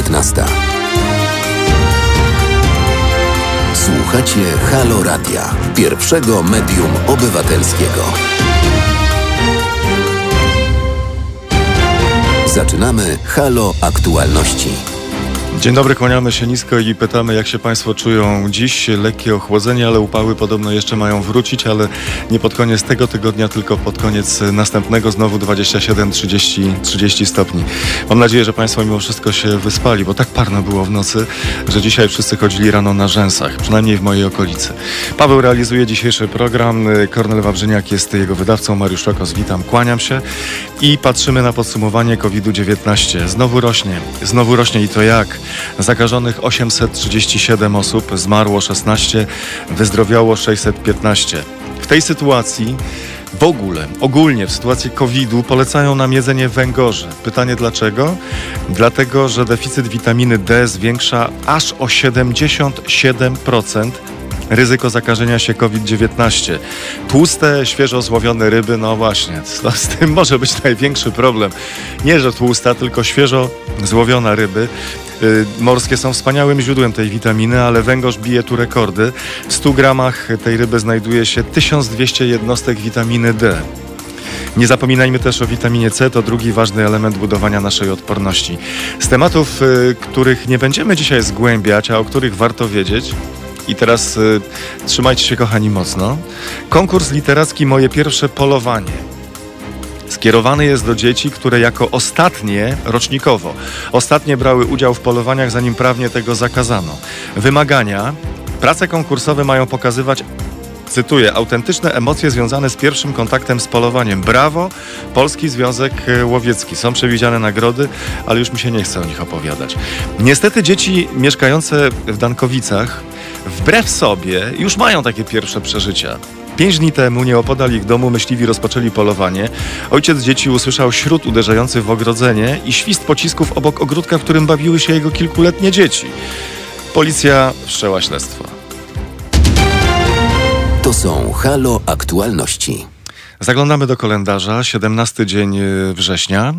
Minęła 15. Słuchacie Halo Radia, pierwszego medium obywatelskiego. Zaczynamy Halo Aktualności. Dzień dobry, kłaniamy się nisko i pytamy, jak się Państwo czują dziś. Lekkie ochłodzenie, ale upały podobno jeszcze mają wrócić, ale nie pod koniec tego tygodnia, tylko pod koniec następnego, znowu 27-30 30 stopni. Mam nadzieję, że Państwo mimo wszystko się wyspali, bo tak parno było w nocy, że dzisiaj wszyscy chodzili rano na rzęsach, przynajmniej w mojej okolicy. Paweł realizuje dzisiejszy program, Kornel Wawrzyniak jest jego wydawcą, Mariusz Czokos, witam, kłaniam się i patrzymy na podsumowanie COVID-19. Znowu rośnie, znowu rośnie i to jak? Zakażonych 837 osób, zmarło 16, wyzdrowiało 615. W tej sytuacji w ogóle, ogólnie w sytuacji COVID-u polecają nam jedzenie węgorzy. Pytanie dlaczego? Dlatego, że deficyt witaminy D zwiększa aż o 77% ryzyko zakażenia się COVID-19. Tłuste, świeżo złowione ryby, no właśnie, z tym może być największy problem. Nie, że tłusta, tylko świeżo złowiona ryby. Y, morskie są wspaniałym źródłem tej witaminy, ale węgorz bije tu rekordy. W 100 gramach tej ryby znajduje się 1200 jednostek witaminy D. Nie zapominajmy też o witaminie C, to drugi ważny element budowania naszej odporności. Z tematów, y, których nie będziemy dzisiaj zgłębiać, a o których warto wiedzieć, i teraz y, trzymajcie się, kochani, mocno. Konkurs literacki Moje pierwsze polowanie. Skierowany jest do dzieci, które jako ostatnie rocznikowo, ostatnie brały udział w polowaniach, zanim prawnie tego zakazano. Wymagania. Prace konkursowe mają pokazywać cytuję, autentyczne emocje związane z pierwszym kontaktem z polowaniem. Brawo, Polski Związek Łowiecki. Są przewidziane nagrody, ale już mi się nie chce o nich opowiadać. Niestety dzieci mieszkające w Dankowicach wbrew sobie już mają takie pierwsze przeżycia. Pięć dni temu nieopodal ich domu myśliwi rozpoczęli polowanie. Ojciec dzieci usłyszał śród uderzający w ogrodzenie i świst pocisków obok ogródka, w którym bawiły się jego kilkuletnie dzieci. Policja wszczęła śledztwo. To są Halo Aktualności. Zaglądamy do kalendarza, 17 dzień y, września.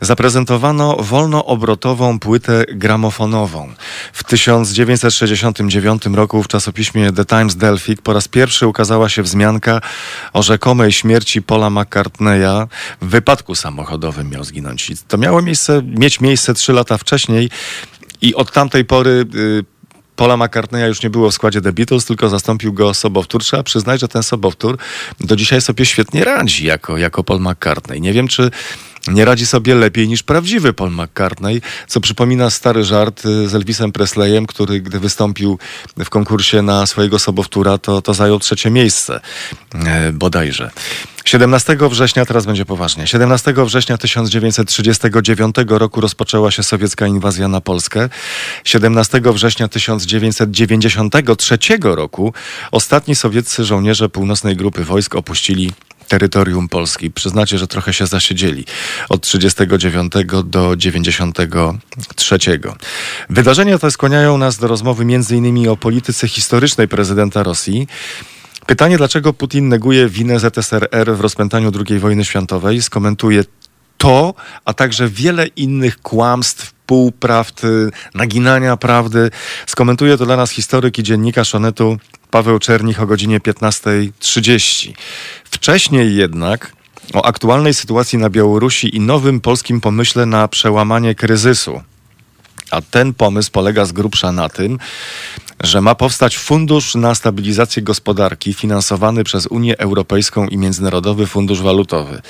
Zaprezentowano wolnoobrotową płytę gramofonową. W 1969 roku w czasopiśmie The Times Delphic po raz pierwszy ukazała się wzmianka o rzekomej śmierci Paula McCartneya. W wypadku samochodowym miał zginąć. To miało miejsce, mieć miejsce trzy lata wcześniej. I od tamtej pory Paula McCartneya już nie było w składzie The Beatles, tylko zastąpił go sobowtór. Trzeba przyznać, że ten sobowtór do dzisiaj sobie świetnie radzi jako, jako Paul McCartney. Nie wiem, czy nie radzi sobie lepiej niż prawdziwy Paul McCartney, co przypomina stary żart y, z Elvisem Presleyem, który gdy wystąpił w konkursie na swojego sobowtóra, to, to zajął trzecie miejsce e, bodajże. 17 września, teraz będzie poważnie, 17 września 1939 roku rozpoczęła się sowiecka inwazja na Polskę. 17 września 1993 roku ostatni sowieccy żołnierze północnej grupy wojsk opuścili terytorium Polski. Przyznacie, że trochę się zasiedzieli od 39 do 93. Wydarzenia te skłaniają nas do rozmowy m.in. o polityce historycznej prezydenta Rosji. Pytanie, dlaczego Putin neguje winę ZSRR w rozpętaniu II wojny światowej, skomentuje to, a także wiele innych kłamstw, półprawd, naginania prawdy. Skomentuje to dla nas historyk i dziennikarz Onetu Paweł Czernich o godzinie 15.30. Wcześniej jednak o aktualnej sytuacji na Białorusi i nowym polskim pomyśle na przełamanie kryzysu. A ten pomysł polega z grubsza na tym, że ma powstać fundusz na stabilizację gospodarki finansowany przez Unię Europejską i Międzynarodowy Fundusz Walutowy.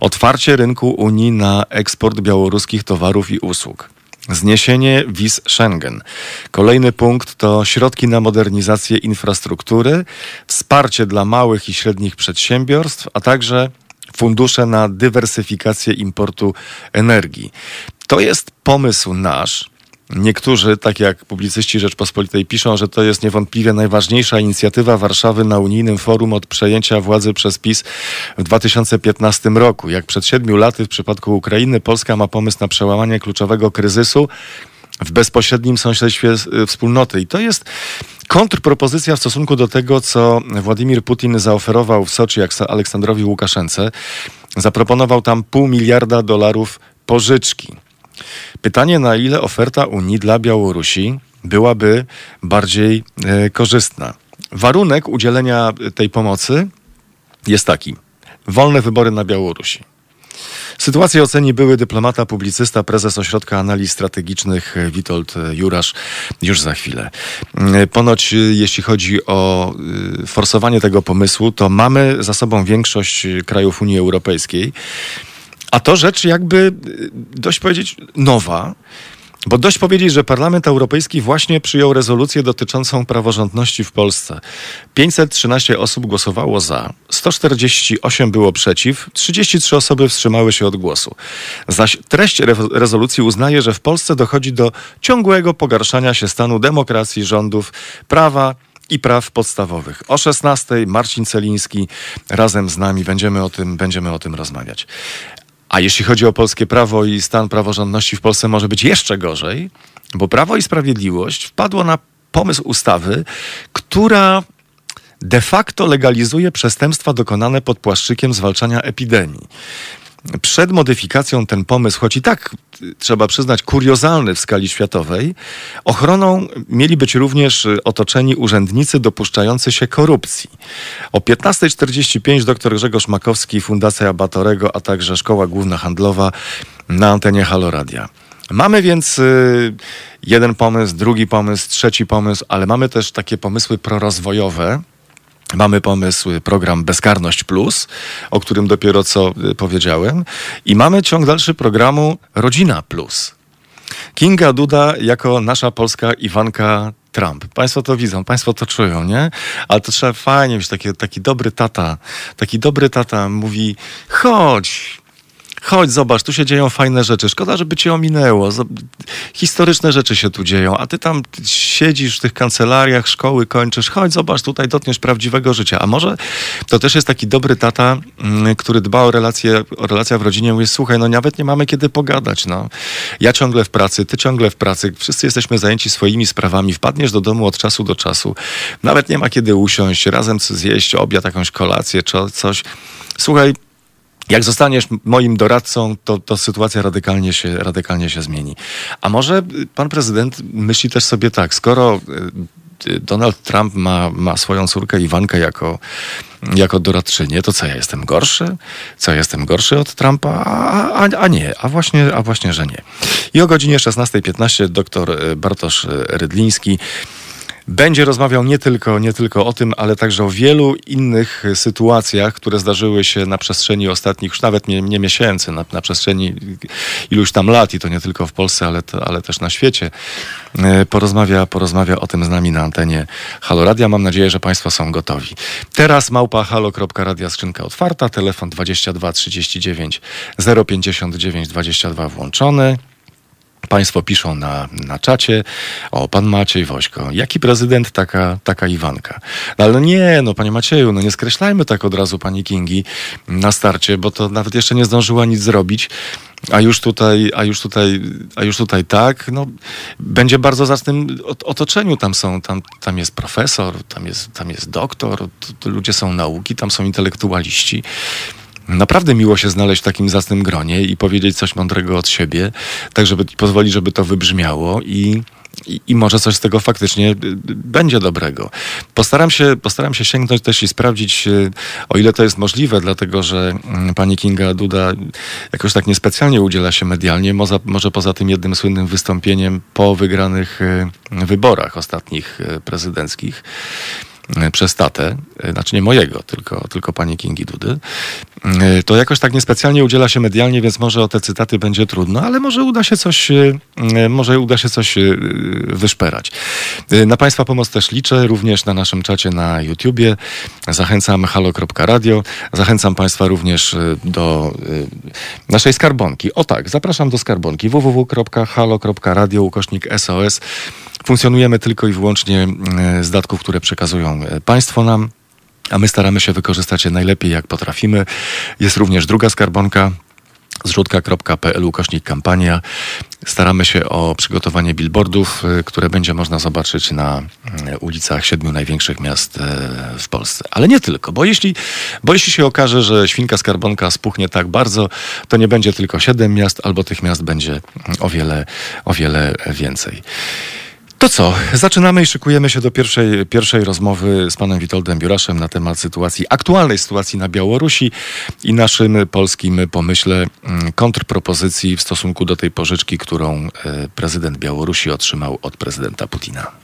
Otwarcie rynku Unii na eksport białoruskich towarów i usług. Zniesienie wiz Schengen. Kolejny punkt to środki na modernizację infrastruktury, wsparcie dla małych i średnich przedsiębiorstw, a także fundusze na dywersyfikację importu energii. To jest pomysł nasz, Niektórzy, tak jak publicyści Rzeczpospolitej, piszą, że to jest niewątpliwie najważniejsza inicjatywa Warszawy na unijnym forum od przejęcia władzy przez PiS w 2015 roku. Jak przed siedmiu laty w przypadku Ukrainy, Polska ma pomysł na przełamanie kluczowego kryzysu w bezpośrednim sąsiedztwie y, wspólnoty. I to jest kontrpropozycja w stosunku do tego, co Władimir Putin zaoferował w Soczi Aleksandrowi Łukaszence. Zaproponował tam pół miliarda dolarów pożyczki Pytanie, na ile oferta Unii dla Białorusi byłaby bardziej e, korzystna. Warunek udzielenia tej pomocy jest taki: wolne wybory na Białorusi. Sytuację oceni były dyplomata, publicysta, prezes Ośrodka Analiz Strategicznych Witold Jurasz już za chwilę. Ponoć jeśli chodzi o forsowanie tego pomysłu, to mamy za sobą większość krajów Unii Europejskiej. A to rzecz jakby y, dość powiedzieć nowa. Bo dość powiedzieć, że Parlament Europejski właśnie przyjął rezolucję dotyczącą praworządności w Polsce. 513 osób głosowało za, 148 było przeciw, 33 osoby wstrzymały się od głosu. Zaś treść re rezolucji uznaje, że w Polsce dochodzi do ciągłego pogarszania się stanu demokracji, rządów, prawa i praw podstawowych. O 16 Marcin Celiński razem z nami będziemy o tym, będziemy o tym rozmawiać. A jeśli chodzi o polskie prawo i stan praworządności w Polsce, może być jeszcze gorzej, bo Prawo i Sprawiedliwość wpadło na pomysł ustawy, która de facto legalizuje przestępstwa dokonane pod płaszczykiem zwalczania epidemii przed modyfikacją ten pomysł, choć i tak trzeba przyznać kuriozalny w skali światowej, ochroną mieli być również otoczeni urzędnicy dopuszczający się korupcji. O 15.45 dr Grzegorz Makowski, Fundacja Batorego, a także Szkoła Główna Handlowa na antenie Haloradia. Mamy więc y, jeden pomysł, drugi pomysł, trzeci pomysł, ale mamy też takie pomysły prorozwojowe, Mamy pomysł, y, program Bezkarność Plus, o którym dopiero co y, powiedziałem, i mamy ciąg dalszy programu Rodzina Plus. Kinga Duda jako nasza polska Iwanka Trump. Państwo to widzą, państwo to czują, nie? Ale to trzeba fajnie mieć taki, taki dobry tata. Taki dobry tata mówi, chodź, chodź, zobacz, tu się dzieją fajne rzeczy. Szkoda, żeby cię ominęło. Historyczne rzeczy się tu dzieją, a ty tam siedzisz w tych kancelariach, szkoły kończysz. Chodź, zobacz, tutaj dotkniesz prawdziwego życia. A może to też jest taki dobry tata, mm, który dba o relacje, o relacje w rodzinie. Mówi, słuchaj, no nawet nie mamy kiedy pogadać, no. Ja ciągle w pracy, ty ciągle w pracy. Wszyscy jesteśmy zajęci swoimi sprawami. Wpadniesz do domu od czasu do czasu. Nawet nie ma kiedy usiąść, razem zjeść obiad, jakąś kolację, czy coś. Słuchaj, jak zostaniesz moim doradcą, to, to sytuacja radykalnie się, radykalnie się zmieni. A może pan prezydent myśli też sobie tak, skoro y, y, Donald Trump ma, ma swoją córkę Iwankę jako, jako doradczynię, to co ja jestem gorszy? Co ja jestem gorszy od Trumpa? A, a, a nie, a właśnie, a właśnie, że nie. I o godzinie 16.15 dr y, Bartosz Rydliński będzie rozmawiał nie tylko, nie tylko o tym, ale także o wielu innych sytuacjach, które zdarzyły się na przestrzeni ostatnich, już nawet nie, nie miesięcy, na, na, przestrzeni iluś tam lat i to nie tylko w Polsce, ale, ale też na świecie. E, porozmawia, porozmawia o tym z nami na antenie Halo Radia. Mam nadzieję, że Państwo są gotowi. Teraz małpa halo.radia skrzynka otwarta, telefon 22 39 059 22 włączony. Państwo piszą na, na czacie, o, pan Maciej Wośko, jaki prezydent, taka, taka Iwanka. No, ale nie, no panie Macieju, no nie skreślajmy tak od razu pani Kingi na starcie, bo to nawet jeszcze nie zdążyła nic zrobić. A już tutaj, a już tutaj, a już tutaj tak, no, będzie bardzo zacnym otoczeniu. Tam są, tam, tam jest profesor, tam jest, tam jest doktor, ludzie są nauki, tam są intelektualiści. Naprawdę miło się znaleźć w takim zacnym gronie i powiedzieć coś mądrego od siebie, tak żeby pozwolić, żeby to wybrzmiało i, i, i, może coś z tego faktycznie y, y, będzie dobrego. Postaram się, postaram się sięgnąć też i sprawdzić, y, o ile to jest możliwe, dlatego że mm, pani Kinga Duda jakoś tak niespecjalnie udziela się medialnie, może, może poza tym jednym słynnym wystąpieniem po wygranych wyborach ostatnich prezydenckich. E, przez tatę, e, znaczy nie mojego, tylko, tylko pani Kingi Dudy, e, to jakoś tak niespecjalnie udziela się medialnie, więc może o te cytaty będzie trudno, ale może uda się coś, może uda się coś wyszperać. Na Państwa pomoc też liczę, również na naszym czacie na YouTubie. Zachęcam halo.radio. Zachęcam Państwa również do naszej skarbonki. O tak, zapraszam do skarbonki www.halo.radio ukośnik SOS. Funkcjonujemy tylko i wyłącznie e, z datków, które przekazują e, Państwo nam, a my staramy się wykorzystać je najlepiej, jak potrafimy. Jest również druga skarbonka zrzutka.pl ukośnik kampania. Staramy się o przygotowanie billboardów, y, które będzie można zobaczyć na y, ulicach siedmiu największych miast w Polsce. Ale nie tylko, bo jeśli, bo jeśli się okaże, że świnka skarbonka spuchnie tak bardzo, to nie będzie tylko siedem miast, albo tych miast będzie o wiele, o wiele więcej. To co? Zaczynamy i szykujemy się do pierwszej, pierwszej rozmowy z panem Witoldem Biuraszem na temat sytuacji, aktualnej sytuacji na Białorusi i naszym polskim pomyśle mm, kontrpropozycji w stosunku do tej pożyczki, którą e, prezydent Białorusi otrzymał od prezydenta Putina.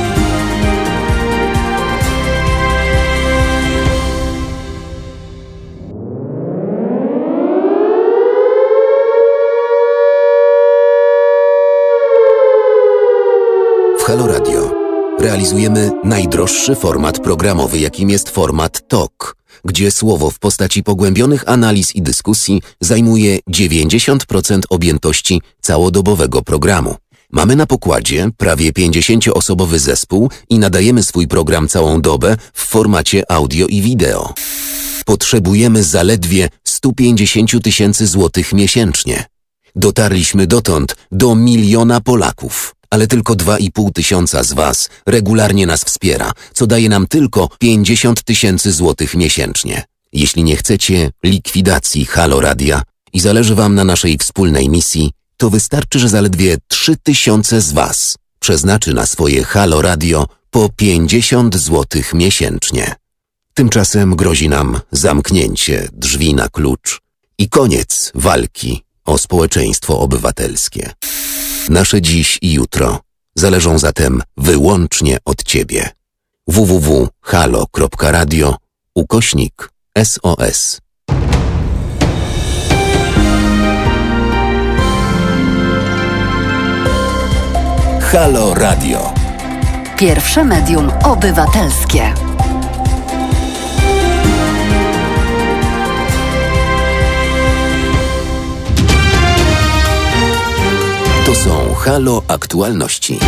Halo Radio realizujemy najdroższy format programowy, jakim jest format TOK, gdzie słowo w postaci pogłębionych analiz i dyskusji zajmuje 90% objętości całodobowego programu. Mamy na pokładzie prawie 50-osobowy zespół i nadajemy swój program całą dobę w formacie audio i wideo. Potrzebujemy zaledwie 150 tysięcy złotych miesięcznie. Dotarliśmy dotąd do miliona Polaków, ale tylko 2,5 tysiąca z Was regularnie nas wspiera, co daje nam tylko 50 tysięcy złotych miesięcznie. Jeśli nie chcecie likwidacji Halo Radia i zależy Wam na naszej wspólnej misji, to wystarczy, że zaledwie 3 tysiące z Was przeznaczy na swoje Halo Radio po 50 złotych miesięcznie. Tymczasem grozi nam zamknięcie drzwi na klucz i koniec walki o społeczeństwo obywatelskie. Nasze dziś i jutro zależą zatem wyłącznie od Ciebie. www.halo.radio ukośnik SOS. Halo Radio. Pierwsze medium obywatelskie. Halo Aktualności.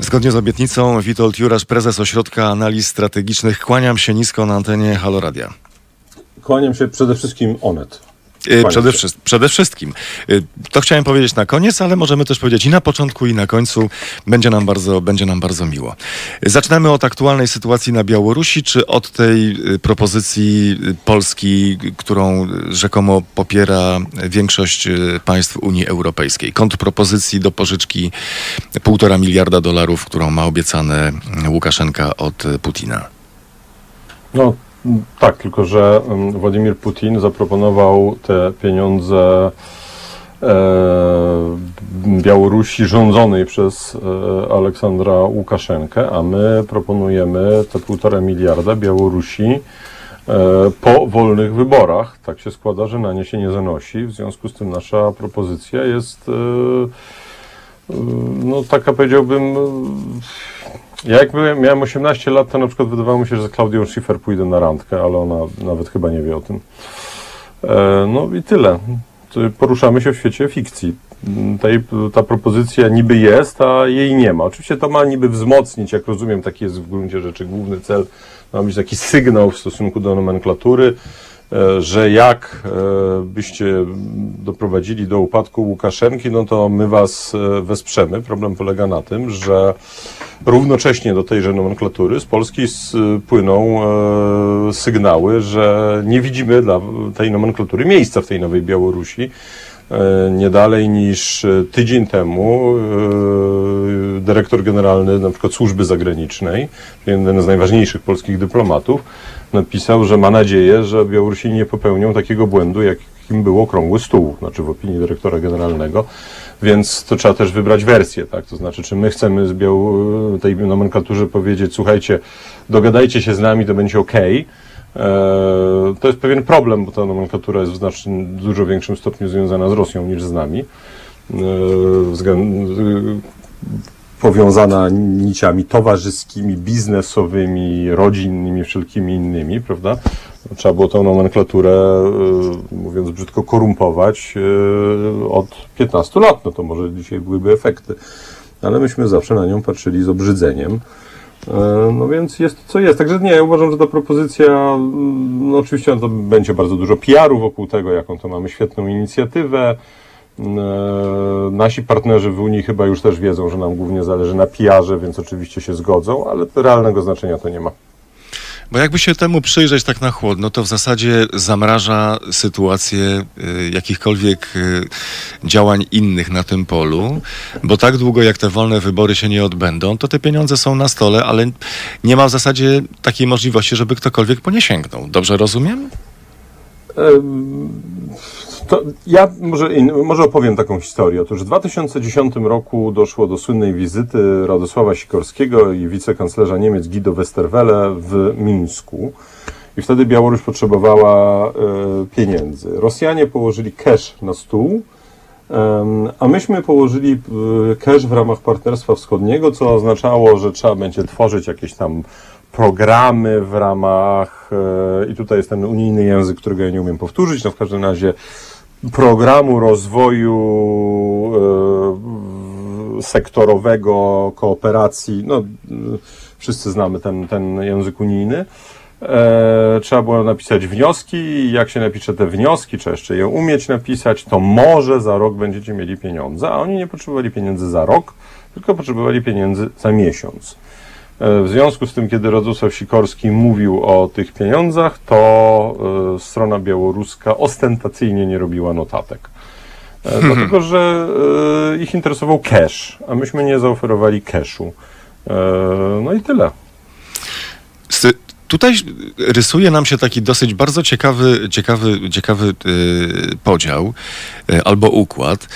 Zgodnie z obietnicą Witold Jurasz, prezes Ośrodka Analiz Strategicznych, kłaniam się nisko na antenie Halo Radia. Kłaniam się przede wszystkim Onet. Kłaniam Przede, wszy- przede wszystkim. Y, To chciałem powiedzieć na koniec, ale możemy też powiedzieć i na początku, i na końcu. Będzie nam bardzo, będzie nam bardzo miło. Zaczynamy od aktualnej sytuacji na Białorusi, czy od tej y, propozycji Polski, którą rzekomo popiera większość państw Unii Europejskiej. Kontrpropozycji do pożyczki półtora miliarda dolarów, którą ma obiecane Łukaszenka od Putina. No tak, tylko że Władimir Putin zaproponował te pieniądze e, Białorusi rządzonej przez e, Aleksandra Łukaszenkę, a my proponujemy te półtora miliarda Białorusi e, po wolnych wyborach. Tak się składa, że na nie się nie zanosi. W związku z tym nasza propozycja jest no taka powiedziałbym ja jak byłem, miałem 18 lat, to na przykład wydawało mi się, że z Klaudią Schiffer pójdę na randkę, ale ona nawet chyba nie wie o tym. E, no i tyle. Poruszamy się w świecie fikcji. Ta propozycja niby jest, a jej nie ma. Oczywiście to ma niby wzmocnić, jak rozumiem, taki jest w gruncie rzeczy główny cel. Ma być taki sygnał w stosunku do nomenklatury, że jak e, byście doprowadzili do upadku Łukaszenki, no to my was e, wesprzemy. Problem polega na tym, że równocześnie do tejże nomenklatury z Polski płyną e, sygnały, że nie widzimy dla tej nomenklatury miejsca w tej nowej Białorusi. E, Nie dalej niż e, tydzień temu e, dyrektor generalny na przykład służby zagranicznej, jeden z najważniejszych polskich dyplomatów, napisał, że ma nadzieję, że Białorusini nie popełnią takiego błędu, jakim był okrągły stół, znaczy w opinii dyrektora generalnego. Więc to trzeba też wybrać wersję, tak? To znaczy, czy my chcemy z Biał- tej nomenklaturze powiedzieć, słuchajcie, dogadajcie się z nami, to będzie ok, To jest pewien problem, bo ta nomenklatura jest w znacznie dużo większym stopniu związana z Rosją niż z nami. Powiązana niciami towarzyskimi, biznesowymi, rodzinnymi, wszelkimi innymi, prawda? Trzeba było tę nomenklaturę, mówiąc brzydko, korumpować od 15 lat. No to może dzisiaj byłyby efekty. Ale myśmy zawsze na nią patrzyli z obrzydzeniem. No więc jest co jest. Także nie, ja uważam, że ta propozycja, no oczywiście to będzie bardzo dużo PR-u wokół tego, jaką to mamy świetną inicjatywę. Nasi partnerzy w Unii chyba już też wiedzą, że nam głównie zależy na PR-ze, więc oczywiście się zgodzą, ale realnego znaczenia to nie ma. Bo jakby się temu przyjrzeć tak na chłodno, to w zasadzie zamraża sytuację y, jakichkolwiek y, działań innych na tym polu, bo tak długo jak te wolne wybory się nie odbędą, to te pieniądze są na stole, ale nie ma w zasadzie takiej możliwości, żeby ktokolwiek po nie sięgnął. Dobrze rozumiem? To ja może, może opowiem taką historię. Otóż w 2010 roku doszło do słynnej wizyty Radosława Sikorskiego i wicekanclerza Niemiec Guido Westerwelle w Mińsku. I wtedy Białoruś potrzebowała e, pieniędzy. Rosjanie położyli cash na stół, a myśmy położyli e, cash w ramach Partnerstwa Wschodniego, co oznaczało, że trzeba będzie tworzyć jakieś tam programy w ramach, e, i tutaj jest ten unijny język, którego ja nie umiem powtórzyć, no w każdym razie programu rozwoju e, sektorowego, kooperacji, no wszyscy znamy ten, ten język unijny. E, trzeba było napisać wnioski i jak się napisze te wnioski, czy jeszcze je umieć napisać, to może za rok będziecie mieli pieniądze, a oni nie potrzebowali pieniędzy za rok, tylko potrzebowali pieniędzy za miesiąc. E, w związku z tym, kiedy Radosław Sikorski mówił o tych pieniądzach, to e, strona białoruska ostentacyjnie nie robiła notatek. E, hmm. Dlatego, że ich interesował cash, a myśmy nie zaoferowali cashu. No i tyle. Tutaj rysuje nam się taki dosyć bardzo ciekawy, ciekawy, ciekawy yy, podział yy, albo układ.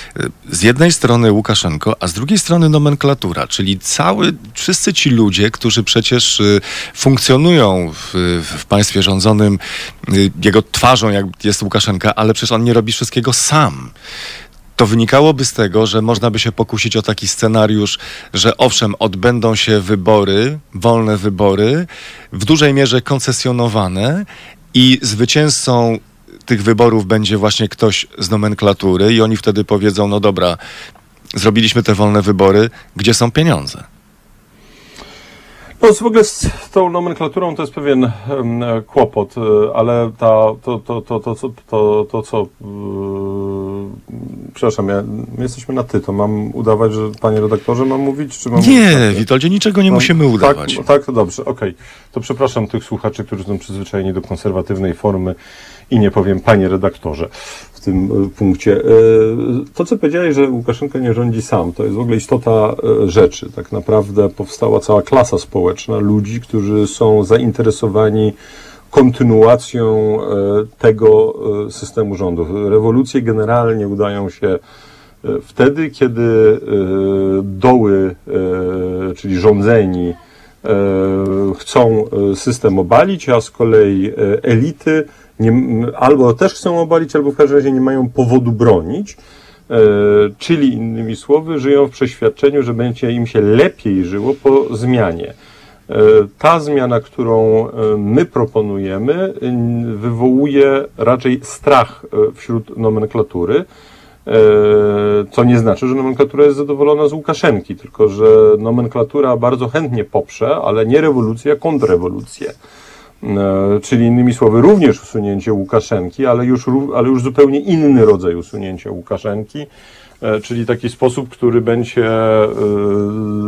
Z jednej strony Łukaszenko, a z drugiej strony nomenklatura, czyli cały, wszyscy ci ludzie, którzy przecież funkcjonują w, w, państwie rządzonym, jego twarzą jak jest Łukaszenka, ale przecież on nie robi wszystkiego sam to wynikałoby z tego, że można by się pokusić o taki scenariusz, że owszem, odbędą się wybory, wolne wybory, w dużej mierze koncesjonowane i zwycięzcą tych wyborów będzie właśnie ktoś z nomenklatury i oni wtedy powiedzą, no dobra, zrobiliśmy te wolne wybory, gdzie są pieniądze? No w ogóle z tą nomenklaturą to jest pewien kłopot, e, ale ta, to, to, to, to, to, to, to co... Yy, przepraszam, ja, my jesteśmy na ty, to mam udawać, że panie redaktorze mam mówić, czy mam Nie, mówić, Witoldzie, niczego nie no, musimy tak, udawać. Tak, tak to dobrze, okej. Okay. To przepraszam tych słuchaczy, którzy są przyzwyczajeni do konserwatywnej formy i nie powiem panie redaktorze tym e, punkcie. E, to, co powiedziałeś, że Łukaszenka nie rządzi sam, to jest w ogóle istota e, rzeczy. Tak naprawdę powstała cała klasa społeczna ludzi, którzy są zainteresowani kontynuacją tego systemu rządów. Rewolucje generalnie udają się wtedy, kiedy doły, czyli rządzeni, chcą system obalić, a z kolei elity nie, albo też chcą obalić, albo w każdym razie nie mają powodu bronić. E, czyli innymi słowy, żyją w przeświadczeniu, że będzie im się lepiej żyło po zmianie. E, ta zmiana, którą e, my proponujemy, wywołuje raczej strach wśród nomenklatury, co nie znaczy, że nomenklatura jest zadowolona z Łukaszenki, tylko że nomenklatura bardzo chętnie poprze, ale nie rewolucję, kontrrewolucję. E, czyli innymi słowy również usunięcie Łukaszenki, ale już, ale już zupełnie inny rodzaj usunięcia Łukaszenki, e, czyli taki sposób, który będzie, e,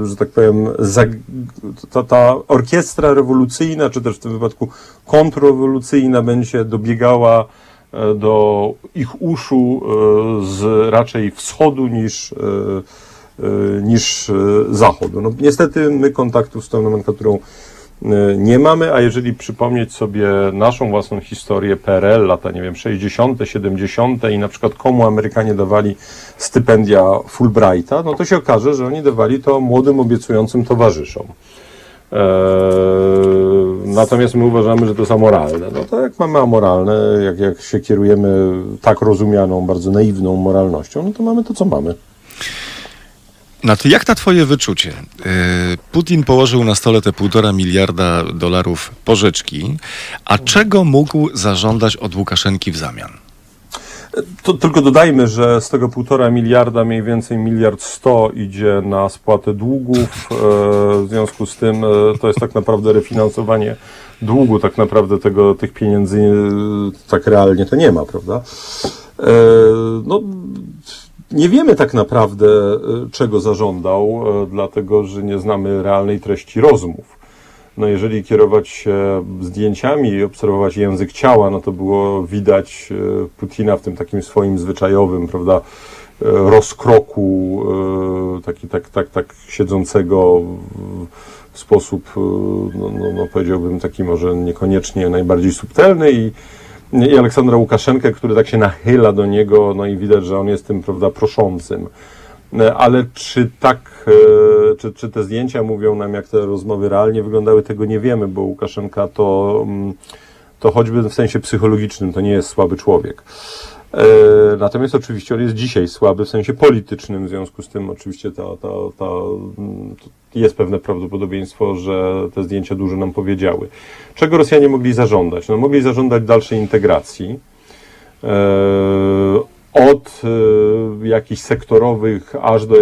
że tak powiem, ta, ta orkiestra rewolucyjna, czy też w tym wypadku kontrrewolucyjna będzie dobiegała do ich uszu z raczej wschodu niż, niż zachodu. No, niestety my kontaktów z tą nomenklaturą nie mamy, a jeżeli przypomnieć sobie naszą własną historię PRL, lata, nie wiem, 60., 70. i na przykład komu Amerykanie dawali stypendia Fulbrighta, no to się okaże, że oni dawali to młodym, obiecującym towarzyszom. natomiast my uważamy, że to jest amoralne. No to jak mamy amoralne, jak, jak się kierujemy tak rozumianą, bardzo naiwną moralnością, no to mamy to, co mamy. No to jak na twoje wyczucie? E, Putin położył na stole te półtora miliarda dolarów pożyczki, a czego mógł zażądać od Łukaszenki w zamian? To tylko dodajmy, że z tego półtora miliarda mniej więcej miliard sto idzie na spłatę długów. E, w związku z tym e, to jest tak naprawdę refinansowanie długu, tak naprawdę tego, tych pieniędzy tak realnie to nie ma, prawda? No, nie wiemy tak naprawdę, e, czego zażądał, e, dlatego że nie znamy realnej treści rozmów. No jeżeli kierować się zdjęciami i obserwować język ciała, no to było widać e, Putina w tym takim swoim zwyczajowym, prawda, rozkroku, taki, tak, tak, tak siedzącego w sposób, no, no, no powiedziałbym taki może niekoniecznie najbardziej subtelny i i Aleksandra Łukaszenkę, który tak się nachyla do niego, no i widać, że on jest tym, prawda, proszącym. E, ale czy tak, e, czy, czy te zdjęcia mówią nam, jak te rozmowy realnie wyglądały, tego nie wiemy, bo Łukaszenka to, mm, to choćby w sensie psychologicznym, to nie jest słaby człowiek. E, natomiast oczywiście on jest dzisiaj słaby w sensie politycznym, w związku z tym oczywiście ta, ta, ta, jest pewne prawdopodobieństwo, że te zdjęcia dużo nam powiedziały. Czego Rosjanie mogli zażądać? No, mogli zażądać dalszej integracji. E, od e, jakichś sektorowych aż do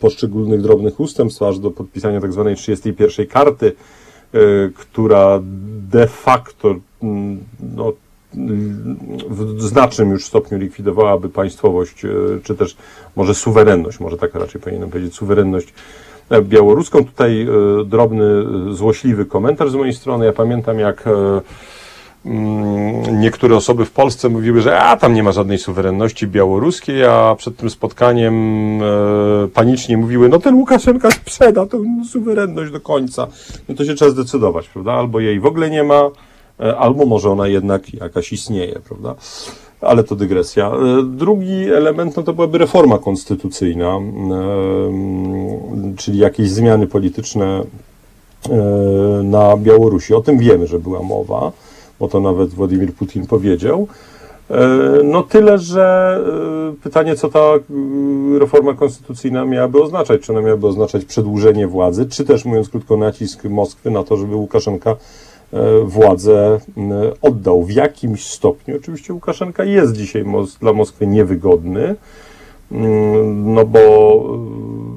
poszczególnych drobnych ustępstw, aż do podpisania tak zwanej 31 karty, która de facto no, w znacznym już stopniu likwidowałaby państwowość, e, czy też może suwerenność, może tak raczej powinienem powiedzieć, suwerenność e, białoruską. Tutaj e, drobny, złośliwy komentarz z mojej strony. Ja pamiętam, jak mm, niektóre osoby w Polsce mówiły, że a tam nie ma żadnej suwerenności białoruskiej, a przed tym spotkaniem panicznie mówiły, no ten Łukaszenka sprzeda tą suwerenność do końca. No to się trzeba zdecydować, prawda? Albo jej w ogóle nie ma, albo może ona jednak jakaś istnieje, prawda? Ale to dygresja. E, drugi element no to byłaby reforma konstytucyjna, e, czyli jakieś zmiany polityczne na Białorusi. O tym wiemy, że była mowa, bo to nawet Władimir Putin powiedział. No tyle, że pytanie, co ta reforma konstytucyjna miałaby oznaczać? Czy ona miałaby oznaczać przedłużenie władzy, czy też, mówiąc krótko, nacisk Moskwy na to, żeby Łukaszenka E, władzę oddał w jakimś stopniu. Oczywiście Łukaszenka jest dzisiaj dla Moskwy niewygodny, no bo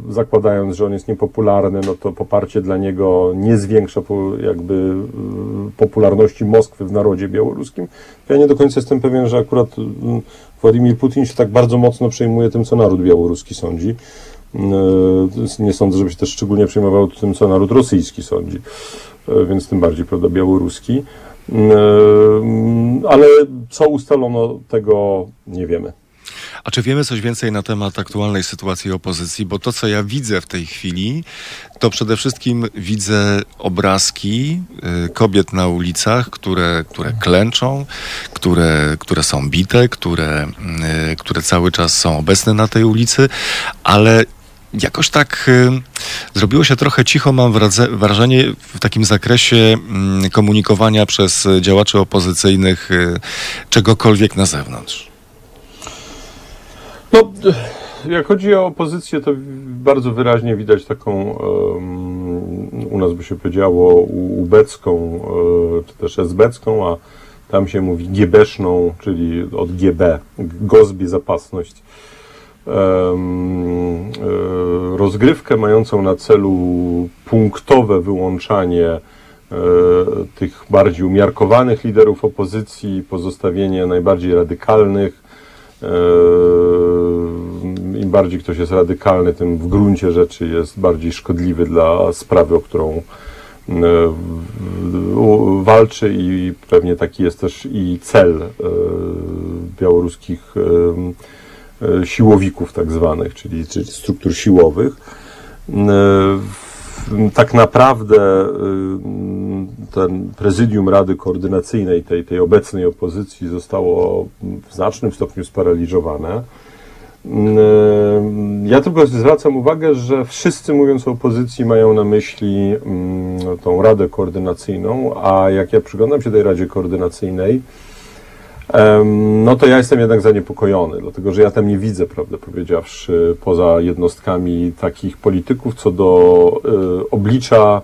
e, zakładając, że on jest niepopularny, no to poparcie dla niego nie zwiększa jakby e, popularności Moskwy w narodzie białoruskim. Ja nie do końca jestem pewien, że akurat Władimir Putin się tak bardzo mocno przejmuje tym, co naród białoruski sądzi. Nie sądzę, żeby się też szczególnie przejmował tym, co naród rosyjski sądzi. E, więc tym bardziej, prawda, białoruski. Mm, e, ale co ustalono, tego nie wiemy. A czy wiemy coś więcej na temat aktualnej sytuacji opozycji? Bo to, co ja widzę w tej chwili, to przede wszystkim widzę obrazki y, kobiet na ulicach, które, które klęczą, które, które są bite, które, y, które cały czas są obecne na tej ulicy, ale jakoś tak y, zrobiło się trochę cicho, mam wrażenie, w takim zakresie y, komunikowania przez działaczy opozycyjnych y, czegokolwiek na zewnątrz. No, jak chodzi o opozycję, to bardzo wyraźnie widać taką, u nas by się powiedziało, ubecką, e, czy też esbecką, a tam się mówi giebeszną, czyli od GB, gozbie zapasność rozgrywkę mającą na celu punktowe wyłączanie e, tych bardziej umiarkowanych liderów opozycji, pozostawienie najbardziej radykalnych. E, Im bardziej ktoś jest radykalny, tym w gruncie rzeczy jest bardziej szkodliwy dla sprawy, o którą walczy i pewnie taki jest też i cel białoruskich E, siłowików tak zwanych, czyli, czyli struktur siłowych. E, tak naprawdę e, ten prezydium Rady Koordynacyjnej tej, tej obecnej opozycji zostało w znacznym stopniu sparaliżowane. Ja tylko zwracam uwagę, że wszyscy mówiąc o opozycji mają na myśli mm, tą Radę Koordynacyjną, a jak ja przyglądam się tej Radzie Koordynacyjnej, no to ja jestem jednak zaniepokojony, dlatego że ja tam nie widzę, prawdę powiedziawszy, poza jednostkami takich polityków, co do y, oblicza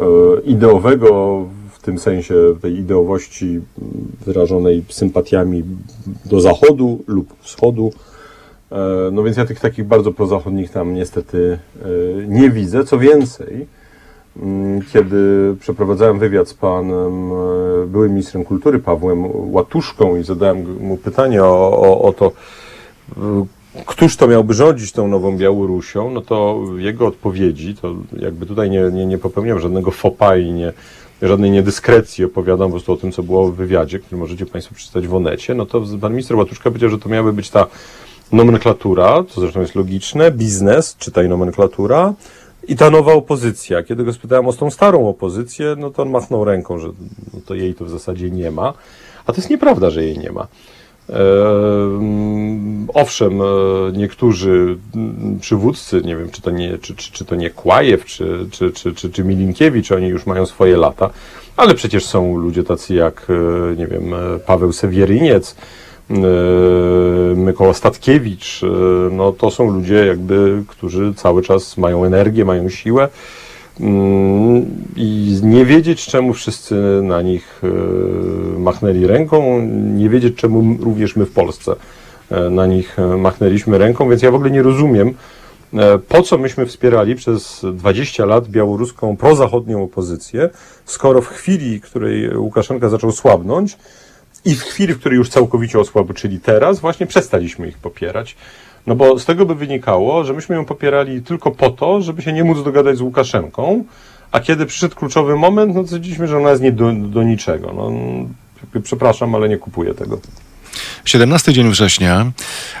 y, ideowego, w tym sensie tej ideowości wyrażonej sympatiami do Zachodu lub Wschodu, E, No więc ja tych takich bardzo prozachodnich tam niestety e, nie widzę. Co więcej, kiedy przeprowadzałem wywiad z panem e, byłym ministrem kultury Pawłem Łatuszką i zadałem mu pytanie o, o, o to, e, któż to miałby rządzić tą nową Białorusią, no to jego odpowiedzi, to jakby tutaj nie, nie, nie popełniam żadnego fopa i nie, żadnej niedyskrecji, opowiadam po prostu o tym, co było w wywiadzie, który możecie Państwo przeczytać w Onecie, no to pan minister Łatuszka powiedział, że to miałaby być ta nomenklatura, co zresztą jest logiczne, biznes, czytaj nomenklatura, i ta nowa opozycja. Kiedy go spytałem o tą starą opozycję, no to on machnął ręką, że no to jej to w zasadzie nie ma. A to jest nieprawda, że jej nie ma. Ehm, Owszem, e, niektórzy mm, przywódcy, nie wiem, czy to nie, czy, czy, czy to nie Kłajew, czy, czy, czy, czy, czy Milinkiewicz, oni już mają swoje lata, ale przecież są ludzie tacy jak, e, nie wiem, e, Paweł Sewieryniec, e, Mykoła Statkiewicz, e, no to są ludzie jakby, którzy cały czas mają energię, mają siłę mm, i nie wiedzieć czemu wszyscy na nich e, machnęli ręką, nie wiedzieć czemu również my w Polsce na nich machnęliśmy ręką, więc ja w ogóle nie rozumiem, po co myśmy wspierali przez 20 lat białoruską prozachodnią opozycję, skoro w chwili, której Łukaszenka zaczął słabnąć, i w chwili, w której już całkowicie osłabł, czyli teraz, właśnie przestaliśmy ich popierać. No bo z tego by wynikało, że myśmy ją popierali tylko po to, żeby się nie móc dogadać z Łukaszenką, a kiedy przyszedł kluczowy moment, no to stwierdziliśmy, że ona jest nie do, do niczego. No, przepraszam, ale nie kupuję tego. 17 dzień września,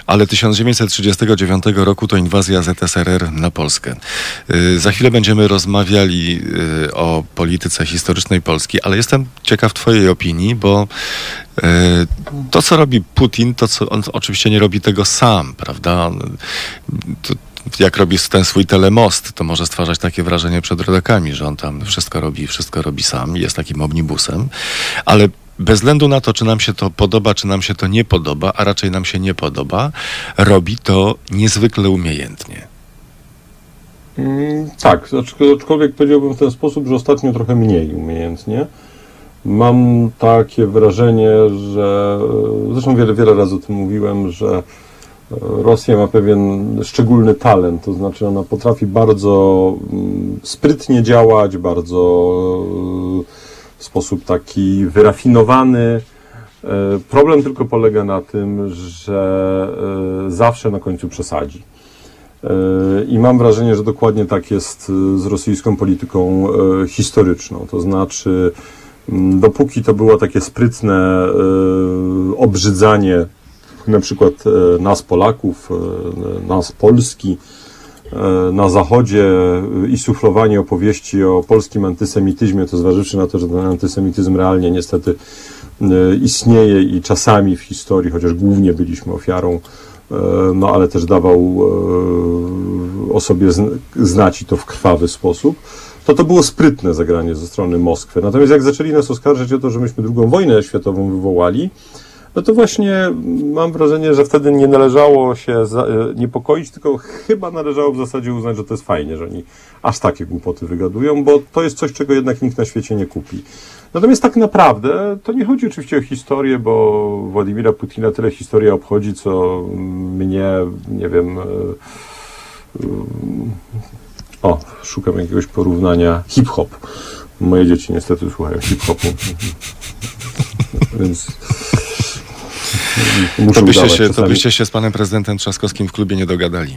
ale 1939 roku to inwazja ZSRR na Polskę. Y, Za chwilę będziemy rozmawiali y, o polityce historycznej Polski, ale jestem ciekaw Twojej opinii, bo y, to, co robi Putin, to co on oczywiście nie robi tego sam, prawda? To, jak robi ten swój telemost, to może stwarzać takie wrażenie przed rodakami, że on tam wszystko robi, wszystko robi sam, jest takim omnibusem, ale bez względu na to, czy nam się to podoba, czy nam się to nie podoba, a raczej nam się nie podoba, robi to niezwykle umiejętnie. Mm, tak, acz- aczkolwiek powiedziałbym w ten sposób, że ostatnio trochę mniej umiejętnie. Mam takie wrażenie, że zresztą wiele, wiele razy o tym mówiłem, że e, Rosja ma pewien szczególny talent, to znaczy ona potrafi bardzo mm, sprytnie działać, bardzo e, w sposób taki wyrafinowany. E, Problem tylko polega na tym, że e, zawsze na końcu przesadzi. E, I mam wrażenie, że dokładnie tak jest z rosyjską polityką historyczną. To znaczy, dopóki to było takie sprytne obrzydzanie na przykład nas Polaków, nas Polski, na Zachodzie e, i suflowanie opowieści o polskim antysemityzmie, to zważywszy na to, że ten antysemityzm realnie niestety e, istnieje i czasami w historii, chociaż głównie byliśmy ofiarą, e, no ale też dawał e, o sobie zn- znać i to w krwawy sposób, to to było sprytne zagranie ze strony Moskwy. Natomiast jak zaczęli nas oskarżać o to, że myśmy drugą wojnę światową wywołali, no to właśnie mam wrażenie, że wtedy nie należało się e, niepokoić, tylko chyba należało w zasadzie uznać, że to jest fajnie, że oni aż takie głupoty wygadują, bo to jest coś, czego jednak nikt na świecie nie kupi. Natomiast tak naprawdę to nie chodzi oczywiście o historię, bo Władimira Putina tyle historia obchodzi, co mnie, nie wiem. e, e, O, szukam jakiegoś porównania. Hip-hop. Moje dzieci niestety słuchają hip-hopu. Więc. To byście, się, to byście się z panem prezydentem Trzaskowskim w klubie nie dogadali.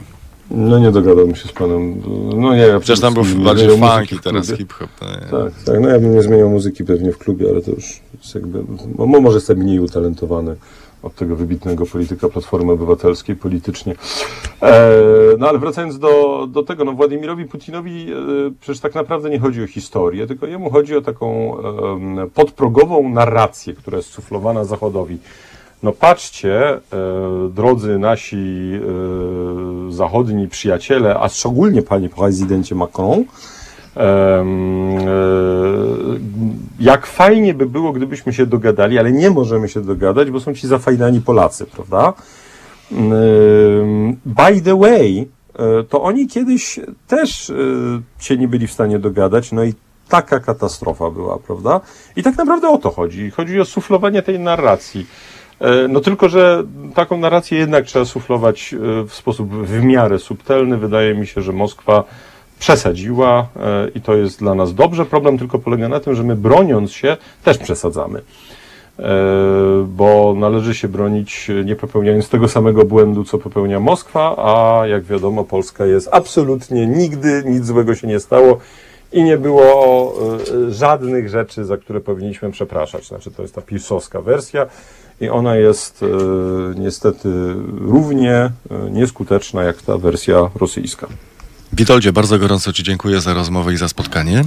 No nie dogadałbym się z panem. No nie, ja Przecież tam był bardziej funky, w teraz hip-hop. Tak, tak. No ja bym nie zmieniał muzyki pewnie w klubie, ale to już jest jakby. No, może jestem mniej utalentowany od tego wybitnego polityka Platformy Obywatelskiej politycznie. E, no ale wracając do, do tego, no Władimirowi Putinowi e, przecież tak naprawdę nie chodzi o historię, tylko jemu chodzi o taką em, podprogową narrację, która jest suflowana Zachodowi. No patrzcie, e, drodzy nasi e, zachodni przyjaciele, a szczególnie panie prezydencie Macron, e, jak fajnie by było, gdybyśmy się dogadali, ale nie możemy się dogadać, bo są ci zafajnani Polacy, prawda? By the way, to oni kiedyś też się nie byli w stanie dogadać, no i taka katastrofa była, prawda? I tak naprawdę o to chodzi. Chodzi o suflowanie tej narracji. E, no tylko, że taką narrację jednak trzeba suflować e, w sposób w miarę subtelny. Wydaje mi się, że Moskwa przesadziła e, i to jest dla nas dobrze. Problem tylko polega na tym, że my broniąc się też przesadzamy. Bo należy się bronić nie popełniając tego samego błędu, co popełnia Moskwa, a jak wiadomo, Polska jest absolutnie nigdy nic złego się nie stało i nie było żadnych rzeczy, za które powinniśmy przepraszać. Znaczy, to jest ta pisowska wersja i ona jest e, niestety równie e, nieskuteczna jak ta wersja rosyjska. Witoldzie, bardzo gorąco Ci dziękuję za rozmowę i za spotkanie.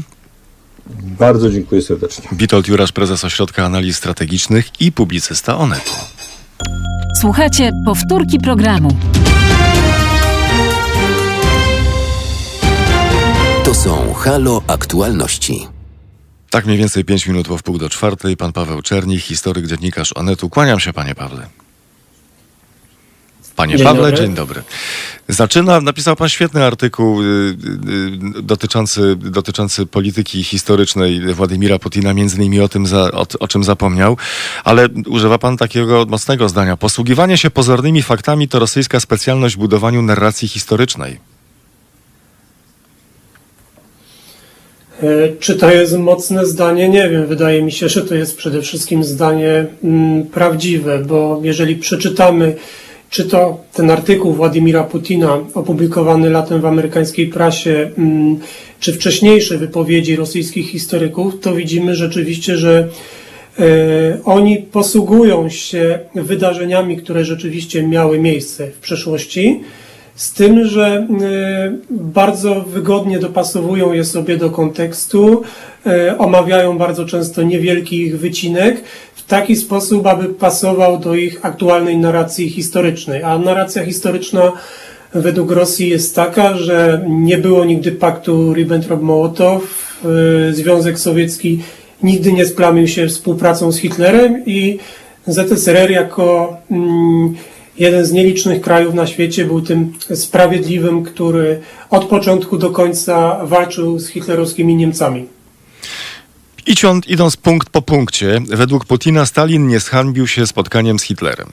Bardzo dziękuję serdecznie. Witold Jurasz, prezes Ośrodka Analiz Strategicznych i publicysta Onetu. Słuchajcie powtórki programu. To są Halo Aktualności. Tak mniej więcej 5 minut po wpół do czwartej. Pan Paweł Czernik, historyk, dziennikarz Onetu. Kłaniam się, panie Pawle. Panie dzień Pawle, dobry. dzień dobry. Zaczyna, napisał pan świetny artykuł y, y, y, dotyczący, dotyczący polityki historycznej Władimira Putina, między innymi o tym, za, o, o czym zapomniał, ale używa pan takiego mocnego zdania. Posługiwanie się pozornymi faktami to rosyjska specjalność w budowaniu narracji historycznej. Czy to jest mocne zdanie? Nie wiem. Wydaje mi się, że to jest przede wszystkim zdanie mm, prawdziwe, bo jeżeli przeczytamy, czy to ten artykuł Władimira Putina opublikowany latem w amerykańskiej prasie, mm, czy wcześniejsze wypowiedzi rosyjskich historyków, to widzimy rzeczywiście, że e, oni posługują się wydarzeniami, które rzeczywiście miały miejsce w przeszłości z tym, że y, bardzo wygodnie dopasowują je sobie do kontekstu, y, omawiają bardzo często niewielki ich wycinek w taki sposób, aby pasował do ich aktualnej narracji historycznej. A narracja historyczna według Rosji jest taka, że nie było nigdy paktu Ribbentrop-Mołotow, y, Związek Sowiecki nigdy nie splamił się współpracą z Hitlerem i ZSRR jako mm, jeden z nielicznych krajów na świecie był tym sprawiedliwym, który od początku do końca walczył z hitlerowskimi Niemcami. Idąc, idąc punkt po punkcie, według Putina Stalin nie zhańbił się spotkaniem z Hitlerem.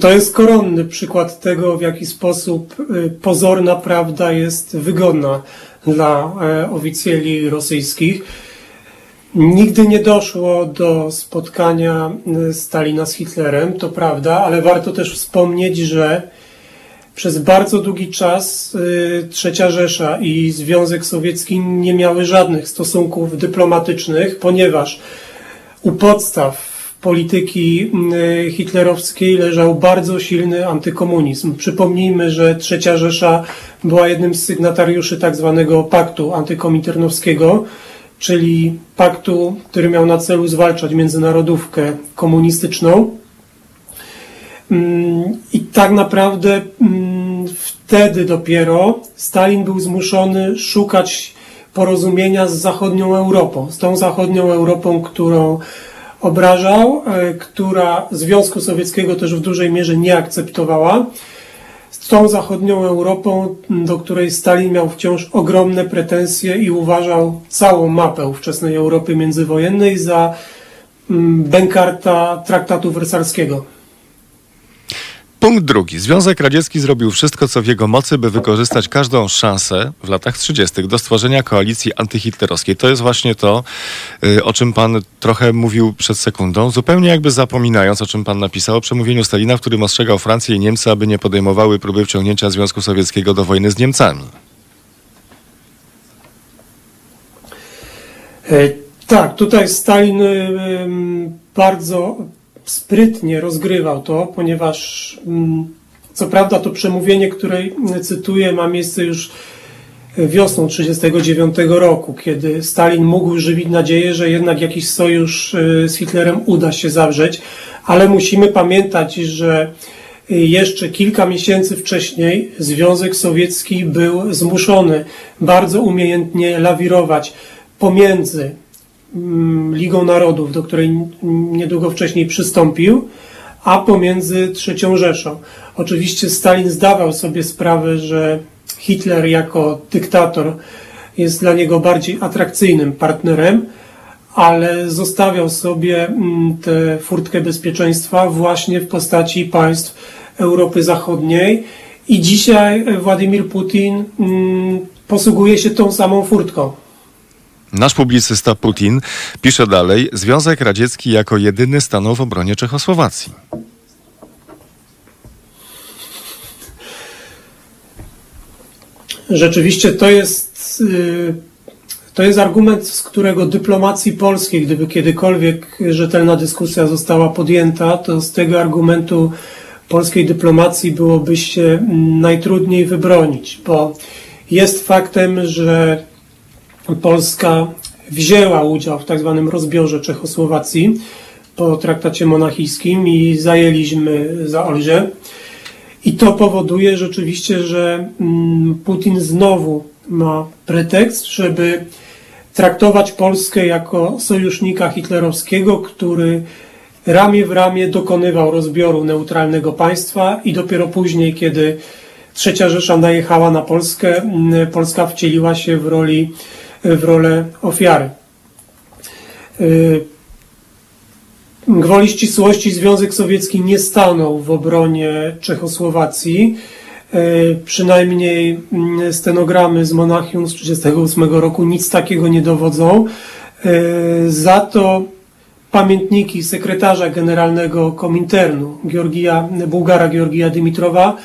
To jest koronny przykład tego, w jaki sposób y, pozorna prawda jest wygodna dla e, oficjeli rosyjskich. Nigdy nie doszło do spotkania y, Stalina z Hitlerem, to prawda, ale warto też wspomnieć, że przez bardzo długi czas y, Trzecia Rzesza i Związek Sowiecki nie miały żadnych stosunków dyplomatycznych, ponieważ u podstaw polityki y, hitlerowskiej leżał bardzo silny antykomunizm. Przypomnijmy, że Trzecia Rzesza była jednym z sygnatariuszy tak zwanego paktu antykominternowskiego, czyli paktu, który miał na celu zwalczać międzynarodówkę komunistyczną. Mm, I tak naprawdę mm, wtedy dopiero Stalin był zmuszony szukać porozumienia z zachodnią Europą, z tą zachodnią Europą, którą obrażał, e, która Związku Sowieckiego też w dużej mierze nie akceptowała z tą zachodnią Europą, do której Stalin miał wciąż ogromne pretensje i uważał całą mapę ówczesnej Europy międzywojennej za bękarta traktatu wersalskiego. Punkt drugi. Związek Radziecki zrobił wszystko, co w jego mocy, by wykorzystać każdą szansę w latach 30. do stworzenia koalicji antyhitlerowskiej. To jest właśnie to, y, o czym pan trochę mówił przed sekundą, zupełnie jakby zapominając, o czym pan napisał o przemówieniu Stalina, w którym ostrzegał Francję i Niemcy, aby nie podejmowały próby wciągnięcia Związku Sowieckiego do wojny z Niemcami. E, tak, tutaj Stalin bardzo sprytnie rozgrywał to, ponieważ mm, co prawda to przemówienie, które cytuję, ma miejsce już wiosną 1939 roku, kiedy Stalin mógł żywić nadzieję, że jednak jakiś sojusz z Hitlerem uda się zawrzeć, ale musimy pamiętać, że jeszcze kilka miesięcy wcześniej Związek Sowiecki był zmuszony bardzo umiejętnie lawirować pomiędzy Ligą Narodów, do której niedługo wcześniej przystąpił, a pomiędzy III Rzeszą. Oczywiście Stalin zdawał sobie sprawę, że Hitler jako dyktator jest dla niego bardziej atrakcyjnym partnerem, ale zostawiał sobie mm, tę furtkę bezpieczeństwa właśnie w postaci państw Europy Zachodniej i dzisiaj Władimir Putin mm, posługuje się tą samą furtką. Nasz publicysta Putin pisze dalej, Związek Radziecki jako jedyny stanął w obronie Czechosłowacji. Rzeczywiście to jest, y, to jest argument, z którego dyplomacji polskiej, gdyby kiedykolwiek rzetelna dyskusja została podjęta, to z tego argumentu polskiej dyplomacji byłoby się najtrudniej wybronić, bo jest faktem, że Polska wzięła udział w tak zwanym rozbiorze Czechosłowacji po traktacie monachijskim i zajęliśmy za Olże. I to powoduje rzeczywiście, że mm, Putin znowu ma pretekst, żeby traktować Polskę jako sojusznika hitlerowskiego, który ramię w ramię dokonywał rozbioru neutralnego państwa i dopiero później, kiedy Trzecia Rzesza najechała na Polskę, Polska wcieliła się w, roli, w rolę ofiary. Y, gwoli ścisłości Związek Sowiecki nie stanął w obronie Czechosłowacji. Y, przynajmniej stenogramy z Monachium z 1938 roku nic takiego nie dowodzą. Y, za to pamiętniki sekretarza generalnego Kominternu Georgija, Bułgara Georgija Dymitrowa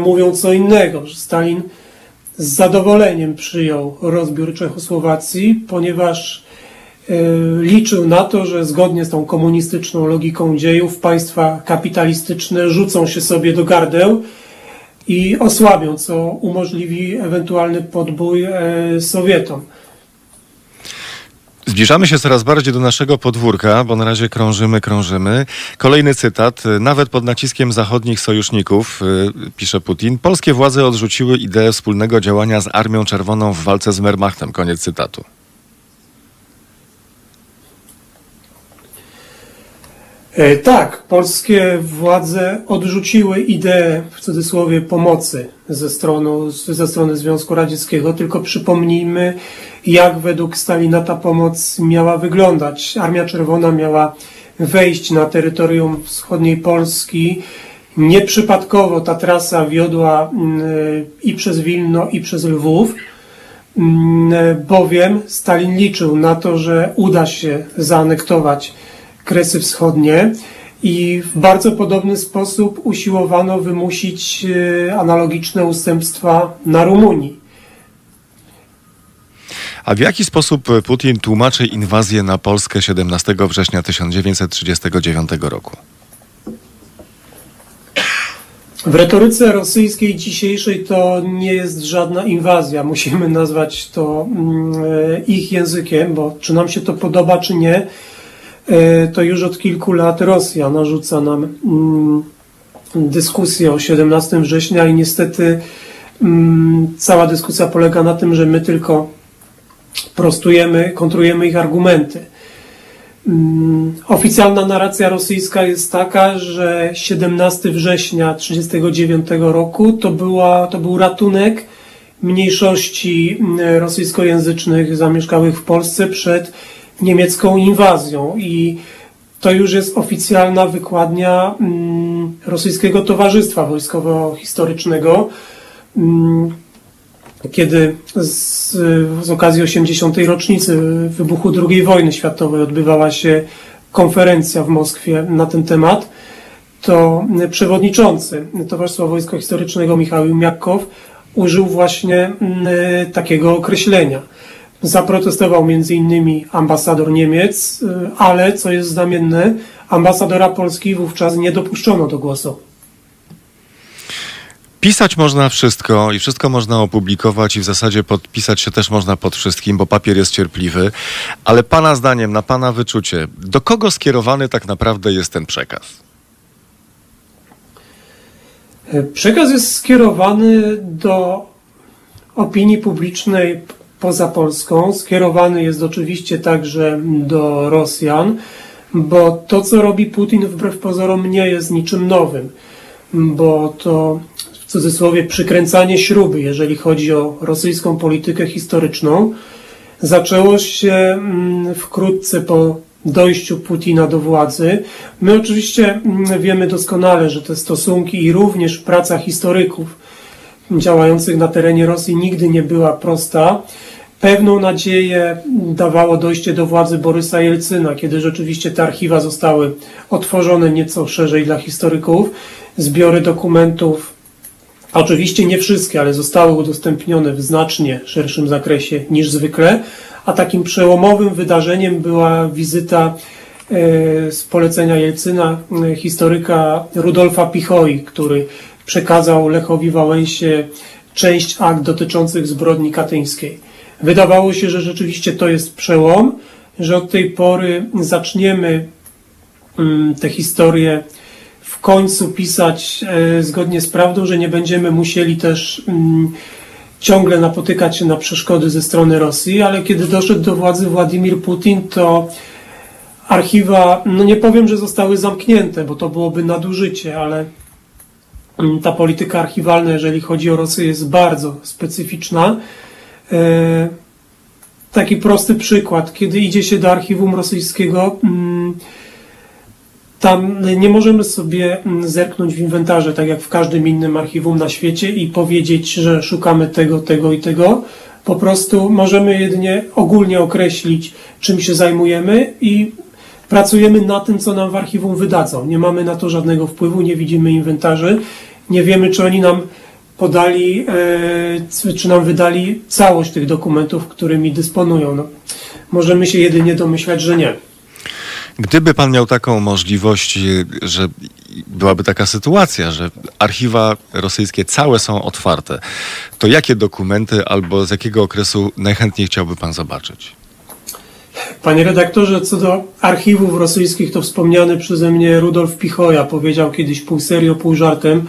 mówią co innego, że Stalin z zadowoleniem przyjął rozbiór Czechosłowacji, ponieważ e, liczył na to, że zgodnie z tą komunistyczną logiką dziejów państwa kapitalistyczne rzucą się sobie do gardeł i osłabią, co umożliwi ewentualny podbój e, Sowietom. Zbliżamy się coraz bardziej do naszego podwórka, bo na razie krążymy, krążymy. Kolejny cytat. Nawet pod naciskiem zachodnich sojuszników, y, pisze Putin, polskie władze odrzuciły ideę wspólnego działania z Armią Czerwoną w walce z Wehrmachtem. Koniec cytatu. Tak, polskie władze odrzuciły ideę, w cudzysłowie, pomocy ze strony, ze strony Związku Radzieckiego, tylko przypomnijmy, jak według Stalina ta pomoc miała wyglądać. Armia Czerwona miała wejść na terytorium wschodniej Polski. Nieprzypadkowo ta trasa wiodła mm, i przez Wilno, i przez Lwów, mm, bowiem Stalin liczył na to, że uda się zaanektować Kresy Wschodnie i w bardzo podobny sposób usiłowano wymusić e, analogiczne ustępstwa na Rumunii. A w jaki sposób Putin tłumaczy inwazję na Polskę 17 września 1939 roku? W retoryce rosyjskiej dzisiejszej to nie jest żadna inwazja. Musimy nazwać to mm, e, ich językiem, bo czy nam się to podoba, czy nie, E, to już od kilku lat Rosja narzuca nam mm, dyskusję o 17 września i niestety mm, cała dyskusja polega na tym, że my tylko prostujemy, kontrujemy ich argumenty. Mm, oficjalna narracja rosyjska jest taka, że 17 września 1939 roku to, była, to był ratunek mniejszości rosyjskojęzycznych zamieszkałych w Polsce przed niemiecką inwazją i to już jest oficjalna wykładnia mm, Rosyjskiego Towarzystwa Wojskowo-Historycznego, mm, kiedy z, z okazji 80. rocznicy wybuchu II wojny światowej odbywała się konferencja w Moskwie na ten temat, to przewodniczący Towarzystwa Wojsko-Historycznego Michał Miakow użył właśnie mm, takiego określenia – Zaprotestował m.in. ambasador Niemiec, y, ale co jest znamienne, ambasadora Polski wówczas nie dopuszczono do głosu. Pisać można wszystko i wszystko można opublikować i w zasadzie podpisać się też można pod wszystkim, bo papier jest cierpliwy. Ale pana zdaniem, na pana wyczucie, do kogo skierowany tak naprawdę jest ten przekaz? Przekaz jest skierowany do opinii publicznej poza Polską. Skierowany jest oczywiście także do Rosjan, bo to, co robi Putin wbrew pozorom nie jest niczym nowym, bo to w cudzysłowie przykręcanie śruby, jeżeli chodzi o rosyjską politykę historyczną, zaczęło się mm, wkrótce po dojściu Putina do władzy. My oczywiście mm, wiemy doskonale, że te stosunki i również praca historyków działających na terenie Rosji nigdy nie była prosta. Pewną nadzieję dawało dojście do władzy Borysa Jelcyna, kiedy rzeczywiście te archiwa zostały otworzone nieco szerzej dla historyków. Zbiory dokumentów, oczywiście nie wszystkie, ale zostały udostępnione w znacznie szerszym zakresie niż zwykle, a takim przełomowym wydarzeniem była wizyta e, z polecenia Jelcyna e, historyka Rudolfa Pichoi, który przekazał Lechowi Wałęsie część akt dotyczących zbrodni katyńskiej. Wydawało się, że rzeczywiście to jest przełom, że od tej pory zaczniemy mm, tę historię w końcu pisać e, zgodnie z prawdą, że nie będziemy musieli też mm, ciągle napotykać się na przeszkody ze strony Rosji, ale kiedy doszedł do władzy Władimir Putin, to archiwa, no nie powiem, że zostały zamknięte, bo to byłoby nadużycie, ale mm, ta polityka archiwalna, jeżeli chodzi o Rosję, jest bardzo specyficzna. E, taki prosty przykład, kiedy idzie się do archiwum rosyjskiego, mm, tam nie możemy sobie mm, zerknąć w inwentarze, tak jak w każdym innym archiwum na świecie i powiedzieć, że szukamy tego, tego i tego. Po prostu możemy jedynie ogólnie określić, czym się zajmujemy i pracujemy na tym, co nam w archiwum wydadzą. Nie mamy na to żadnego wpływu, nie widzimy inwentarzy, nie wiemy, czy oni nam podali, e, czy nam wydali całość tych dokumentów, którymi dysponują. No, możemy się jedynie domyślać, że nie. Gdyby pan miał taką możliwość, że byłaby taka sytuacja, że archiwa rosyjskie całe są otwarte, to jakie dokumenty albo z jakiego okresu najchętniej chciałby pan zobaczyć? Panie redaktorze, co do archiwów rosyjskich, to wspomniany przeze mnie Rudolf Pichoja powiedział kiedyś pół serio, pół żartem,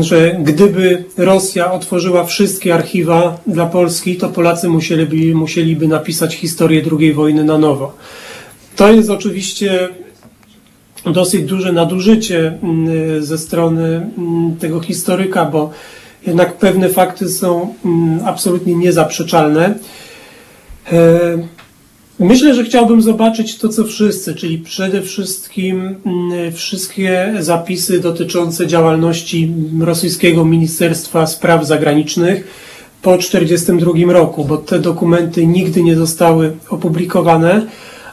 że gdyby Rosja otworzyła wszystkie archiwa dla Polski, to Polacy musieliby, musieliby napisać historię II wojny na nowo. To jest oczywiście dosyć duże nadużycie mm, ze strony mm, tego historyka, bo jednak pewne fakty są mm, absolutnie niezaprzeczalne. Myślę, że chciałbym zobaczyć to, co wszyscy, czyli przede wszystkim wszystkie zapisy dotyczące działalności rosyjskiego Ministerstwa Spraw Zagranicznych po 1942 roku, bo te dokumenty nigdy nie zostały opublikowane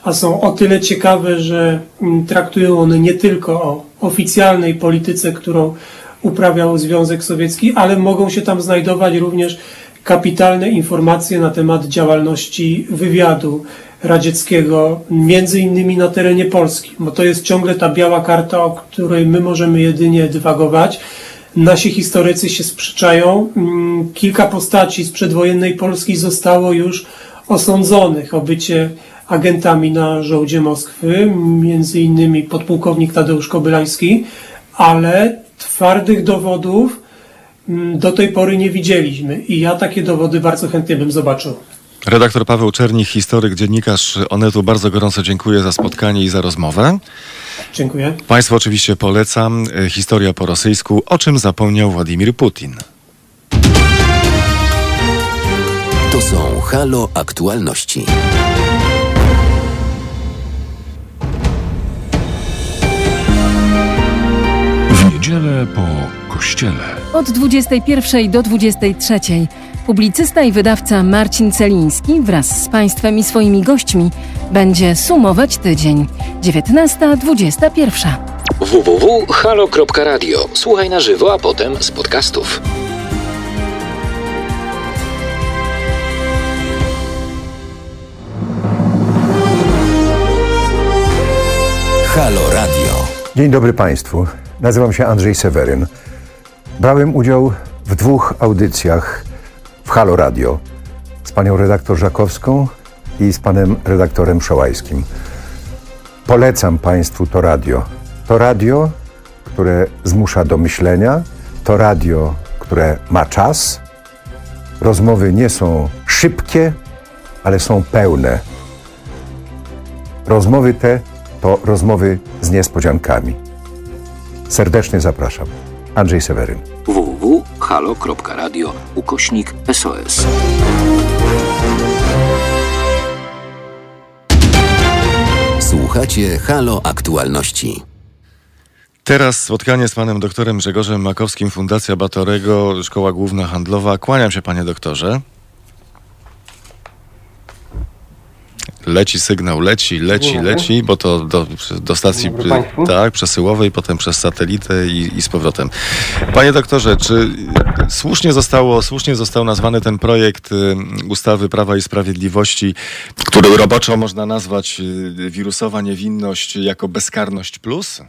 a są o tyle ciekawe, że mm, traktują one nie tylko o oficjalnej polityce, którą uprawiał Związek Sowiecki, ale mogą się tam znajdować również kapitalne informacje na temat działalności wywiadu radzieckiego, między innymi na terenie Polski, bo to jest ciągle ta biała karta, o której my możemy jedynie dywagować. Nasi historycy się sprzeczają. Mm, kilka postaci z przedwojennej Polski zostało już osądzonych o bycie agentami na żołdzie Moskwy, między innymi podpułkownik Tadeusz Kobylański, ale twardych dowodów mm, do tej pory nie widzieliśmy i ja takie dowody bardzo chętnie bym zobaczył. Redaktor Paweł Czernik, historyk, dziennikarz Onetu, bardzo gorąco dziękuję za spotkanie i za rozmowę. Dziękuję. Państwu oczywiście polecam e, historia po rosyjsku, o czym zapomniał Władimir Putin. To są Halo Aktualności. niedzielę po kościele. Od 21 do 23 publicysta i wydawca Marcin Celiński wraz z Państwem i swoimi gośćmi będzie sumować tydzień 19-21. www.halo.radio. Słuchaj na żywo, a potem z podcastów. Halo Radio. Dzień dobry Państwu. Nazywam się Andrzej Seweryn. Brałem udział w dwóch audycjach w Halo Radio z panią redaktor Żakowską i z panem redaktorem Przełajskim. Polecam państwu to radio. To radio, które zmusza do myślenia, to radio, które ma czas. Rozmowy nie są szybkie, ale są pełne. Rozmowy te to rozmowy z niespodziankami. Serdecznie zapraszam. Andrzej Seweryn. www.halo.radio ukośnik SOS. Słuchacie Halo Aktualności. Teraz spotkanie z panem doktorem Grzegorzem Makowskim, Fundacja Batorego, Szkoła Główna Handlowa. Kłaniam się panie doktorze. Leci sygnał, leci, leci, Dzień leci, bo to do, do stacji Dzień dobry państwu. tak, przesyłowej, potem przez satelitę i, i z powrotem. Panie doktorze, czy słusznie zostało, słusznie został nazwany ten projekt y, ustawy Prawa i Sprawiedliwości, który roboczo można nazwać y, wirusowa niewinność jako bezkarność plus?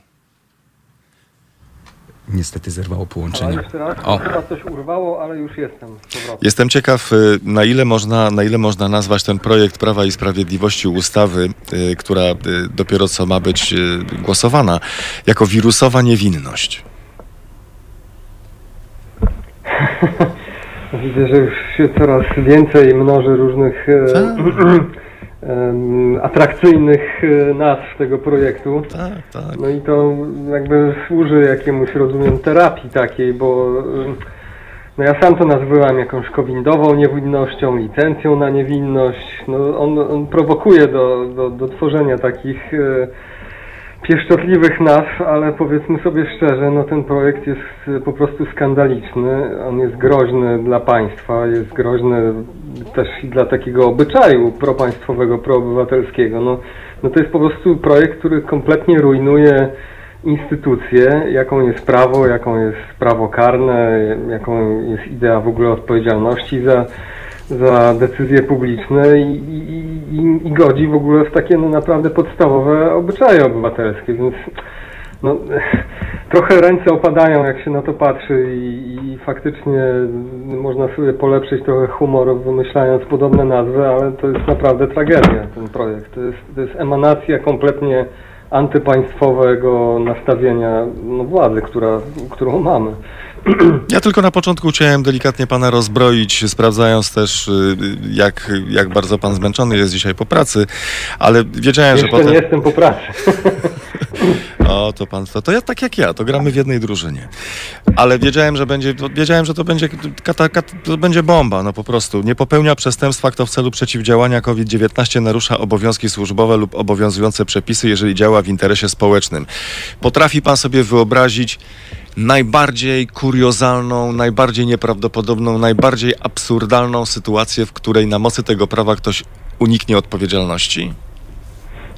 Niestety zerwało połączenie. jeszcze raz, O. chyba coś urwało, ale już jestem. Jestem ciekaw, y, na ile można, na ile można nazwać ten projekt Prawa i Sprawiedliwości ustawy, y, która y, dopiero co ma być głosowana, jako wirusowa niewinność. Widzę, że już się coraz więcej mnoży różnych e, Tak. atrakcyjnych e, nazw tego projektu. Tak, tak. No i to jakby służy jakiemuś, rozumiem, terapii takiej, bo no ja sam to nazywałem jakąś kowindową niewinnością, licencją na niewinność. No on, on prowokuje do, do, do tworzenia takich e, pieszczotliwych nazw, ale powiedzmy sobie szczerze, no ten projekt jest e, po prostu skandaliczny. On jest groźny dla państwa, jest groźny też i dla takiego obyczaju propaństwowego, proobywatelskiego. No, no to jest po prostu projekt, który kompletnie rujnuje instytucję, jaką jest prawo, jaką jest prawo karne, jaką jest idea w ogóle odpowiedzialności za, za decyzje publiczne i, i, i, godzi w ogóle w takie no, naprawdę podstawowe obyczaje obywatelskie, więc no, trochę ręce opadają, jak się na to patrzy i, i faktycznie można sobie polepszyć trochę humor, wymyślając podobne nazwy, ale to jest naprawdę tragedia, ten projekt. To jest, to jest emanacja kompletnie antypaństwowego nastawienia no, władzy, która, którą mamy. Ja tylko na początku chciałem delikatnie pana rozbroić, sprawdzając też, y, jak, jak bardzo pan zmęczony jest dzisiaj po pracy, ale wiedziałem, że Jeszcze potem... nie jestem po pracy. O, to pan, to, to ja tak jak ja, to gramy w jednej drużynie. Ale wiedziałem, że będzie, wiedziałem, że to będzie, kata, kata, to będzie bomba, no po prostu. Nie popełnia przestępstwa, kto w celu przeciwdziałania COVID-19 narusza obowiązki służbowe lub obowiązujące przepisy, jeżeli działa w interesie społecznym. Potrafi pan sobie wyobrazić najbardziej kuriozalną, najbardziej nieprawdopodobną, najbardziej absurdalną sytuację, w której na mocy tego prawa ktoś uniknie odpowiedzialności?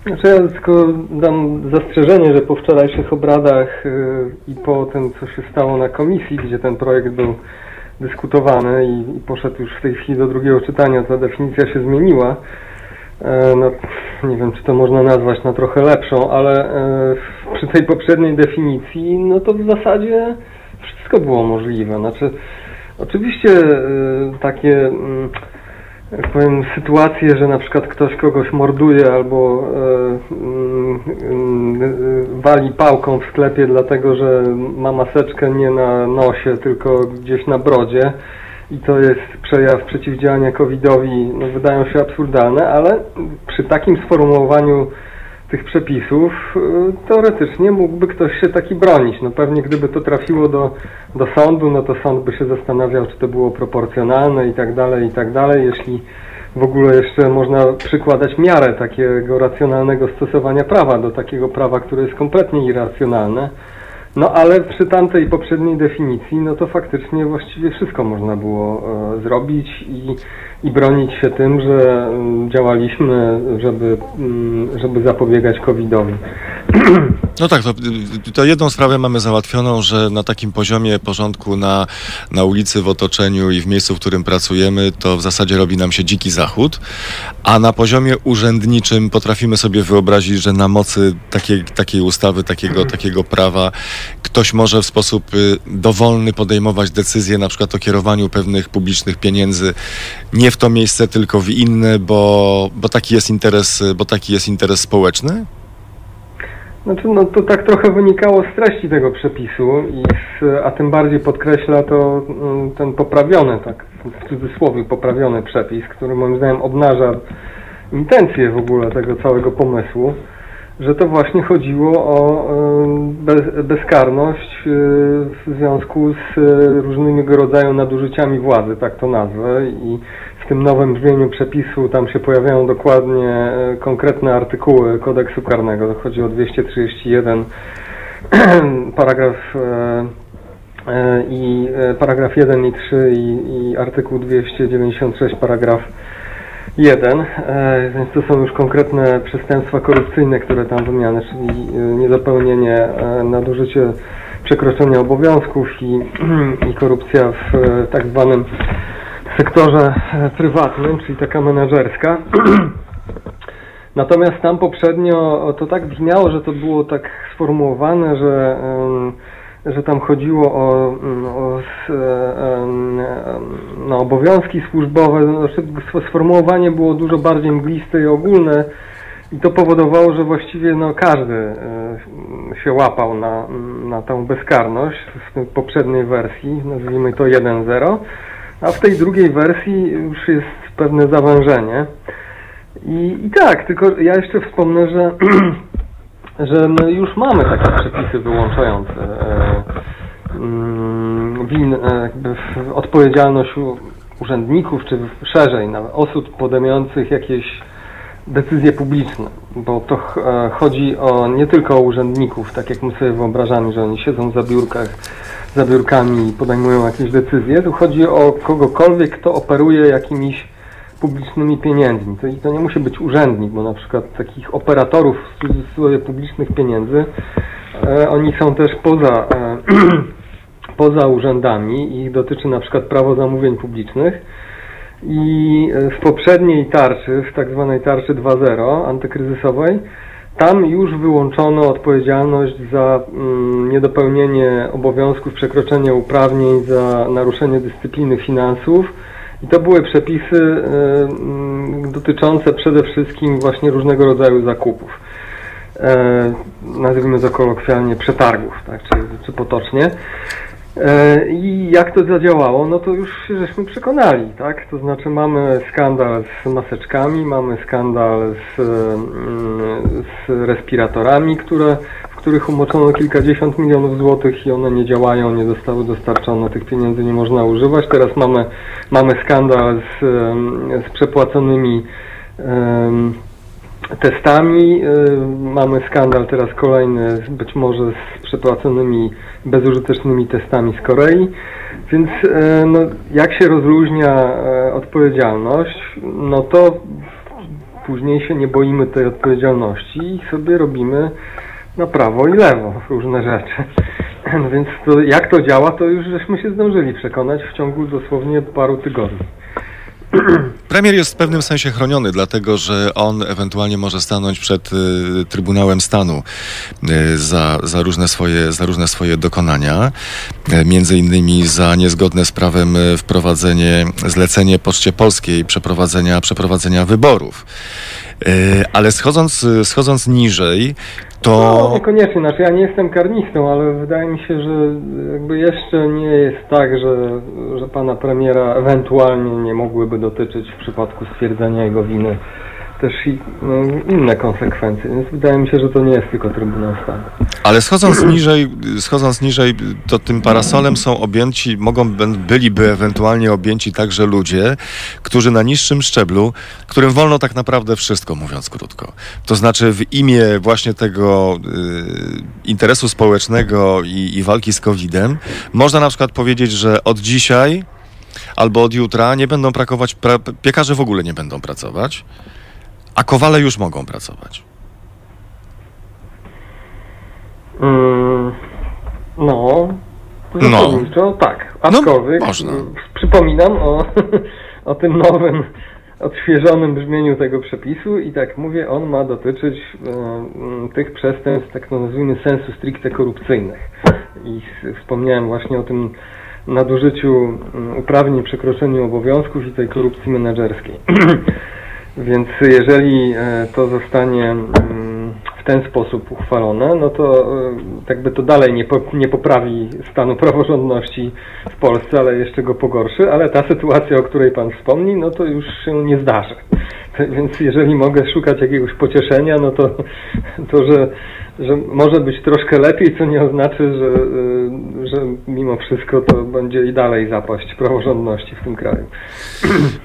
Znaczy ja tylko dam zastrzeżenie, że po wczorajszych obradach yy, i po tym, co się stało na komisji, gdzie ten projekt był dyskutowany i poszedł już w tej chwili do drugiego czytania, ta definicja się zmieniła. E, no, nie wiem, czy to można nazwać na trochę lepszą, ale e, przy tej poprzedniej definicji, no to w zasadzie wszystko było możliwe. Znaczy, oczywiście e, takie... mm, powiem, sytuacje, że na przykład ktoś kogoś morduje albo mm, mm, wali pałką w sklepie dlatego, że ma maseczkę nie na nosie, tylko gdzieś na brodzie i to jest przejaw przeciwdziałania COVID-owi, no, wydają się absurdalne, ale przy takim sformułowaniu tych przepisów y, teoretycznie mógłby ktoś się taki bronić. No pewnie gdyby to trafiło do, do sądu, no to sąd by się zastanawiał, czy to było proporcjonalne i tak dalej, i tak dalej. Jeśli w ogóle jeszcze można przykładać miarę takiego racjonalnego stosowania prawa do takiego prawa, które jest kompletnie irracjonalne. No ale przy tamtej poprzedniej definicji, no to faktycznie właściwie wszystko można było e, zrobić i, i bronić się tym, że mm, działaliśmy, żeby, mm, żeby zapobiegać COVID-owi. No tak, to, to, jedną sprawę mamy załatwioną, że na takim poziomie porządku na, na ulicy, w otoczeniu i w miejscu, w którym pracujemy, to w zasadzie robi nam się dziki zachód, a na poziomie urzędniczym potrafimy sobie wyobrazić, że na mocy takiej, takiej ustawy, takiego, takiego prawa ktoś może w sposób y, dowolny podejmować decyzje na przykład o kierowaniu pewnych publicznych pieniędzy nie w to miejsce, tylko w inne, bo, bo taki jest interes, bo taki jest interes społeczny? Znaczy, no to tak trochę wynikało z treści tego przepisu, i z, a tym bardziej podkreśla to mm, ten poprawiony, tak w cudzysłowie poprawiony przepis, który moim zdaniem obnaża intencje w ogóle tego całego pomysłu, że to właśnie chodziło o bez, bezkarność y, w związku z różnymi rodzaju nadużyciami władzy, tak to nazwę, i w tym nowym brzmieniu przepisu tam się pojawiają dokładnie e, konkretne artykuły kodeksu karnego. Chodzi o 231 paragraf e, e, i paragraf 1 i 3 i, i artykuł 296 paragraf 1, więc to są już konkretne przestępstwa korupcyjne, które tam wymiany, czyli niezapełnienie, nadużycie przekroczenia obowiązków i, i korupcja w tak zwanym sektorze e, prywatnym, czyli taka menedżerska. Natomiast tam poprzednio to tak brzmiało, że to było tak sformułowane, że, że tam chodziło o, o no, obowiązki służbowe. Znaczy, sformułowanie było dużo bardziej mgliste i ogólne i to powodowało, że właściwie no, każdy e, się łapał na, na tą bezkarność w poprzedniej wersji, nazwijmy to 1.0. A w tej drugiej wersji już jest pewne zawężenie. I, i tak, tylko ja jeszcze wspomnę, że, że my już mamy takie przepisy wyłączające e, mm, win, e, odpowiedzialność urzędników, czy szerzej nawet osób podejmujących jakieś decyzje publiczne, bo to e, chodzi o nie tylko o urzędników, tak jak my sobie wyobrażamy, że oni siedzą za biurkach za biurkami i podejmują jakieś decyzje. Tu chodzi o kogokolwiek, kto operuje jakimiś publicznymi pieniędzmi. To, I to nie musi być urzędnik, bo na przykład takich operatorów w cudzysłowie publicznych pieniędzy, e, oni są też poza, e, poza urzędami. Ich dotyczy na przykład prawo zamówień publicznych. I w poprzedniej tarczy, w tak zwanej tarczy 2.0 antykryzysowej, tam już wyłączono odpowiedzialność za mm, niedopełnienie obowiązków, przekroczenie uprawnień, za naruszenie dyscypliny finansów. I to były przepisy y, y, dotyczące przede wszystkim właśnie różnego rodzaju zakupów. E, nazwijmy to kolokwialnie przetargów, tak, czy, czy potocznie. E, I jak to zadziałało, no to już się żeśmy przekonali, tak? To znaczy mamy skandal z maseczkami, mamy skandal z, mm, z respiratorami, które, w których umoczono kilkadziesiąt milionów złotych i one nie działają, nie zostały dostarczone, tych pieniędzy nie można używać. Teraz mamy, mamy skandal z, z przepłaconymi testami. Y, mamy skandal teraz kolejny, być może z przepłaconymi bezużytecznymi testami z Korei. Więc y, no, jak się rozluźnia y, odpowiedzialność, no to później się nie boimy tej odpowiedzialności i sobie robimy na prawo i lewo różne rzeczy. Więc to, jak to działa, to już żeśmy się zdążyli przekonać w ciągu dosłownie paru tygodni. Premier jest w pewnym sensie chroniony, dlatego że on ewentualnie może stanąć przed y, Trybunałem Stanu y, za, za, różne swoje, za różne swoje dokonania, y, między innymi za niezgodne z prawem y, wprowadzenie, zlecenie Poczcie Polskiej przeprowadzenia, przeprowadzenia wyborów. Y, ale schodząc, schodząc niżej, to... No, niekoniecznie, znaczy ja nie jestem karnistą, ale wydaje mi się, że jakby jeszcze nie jest tak, że, że pana premiera ewentualnie nie mogłyby dotyczyć w przypadku stwierdzenia jego winy też i no, inne konsekwencje, więc wydaje mi się, że to nie jest tylko Trybunał Stanu. Ale schodząc niżej, schodząc niżej, to tym parasolem są objęci, mogą, byliby ewentualnie objęci także ludzie, którzy na niższym szczeblu, którym wolno tak naprawdę wszystko, mówiąc krótko. To znaczy w imię właśnie tego y, interesu społecznego i, i walki z COVID-em, można na przykład powiedzieć, że od dzisiaj albo od jutra nie będą brakować, piekarze w ogóle nie będą pracować, a kowale już mogą pracować. Mm, no, No. zasadniczo tak. Aczkolwiek No, można. przypominam o, o tym nowym, odświeżonym brzmieniu tego przepisu i tak mówię, on ma dotyczyć e, tych przestępstw, tak to nazwijmy, sensu stricte korupcyjnych. I wspomniałem właśnie o tym nadużyciu uprawnień, przekroczeniu obowiązków i tej korupcji menedżerskiej. Więc jeżeli e, to zostanie mm, w ten sposób uchwalone, no to e, jakby to dalej nie, po, nie poprawi stanu praworządności w Polsce, ale jeszcze go pogorszy, ale ta sytuacja, o której Pan wspomni, no to już się nie zdarzy. Więc jeżeli mogę szukać jakiegoś pocieszenia, no to, to że, że może być troszkę lepiej, co nie oznacza, że, e, że mimo wszystko to będzie i dalej zapaść praworządności w tym kraju.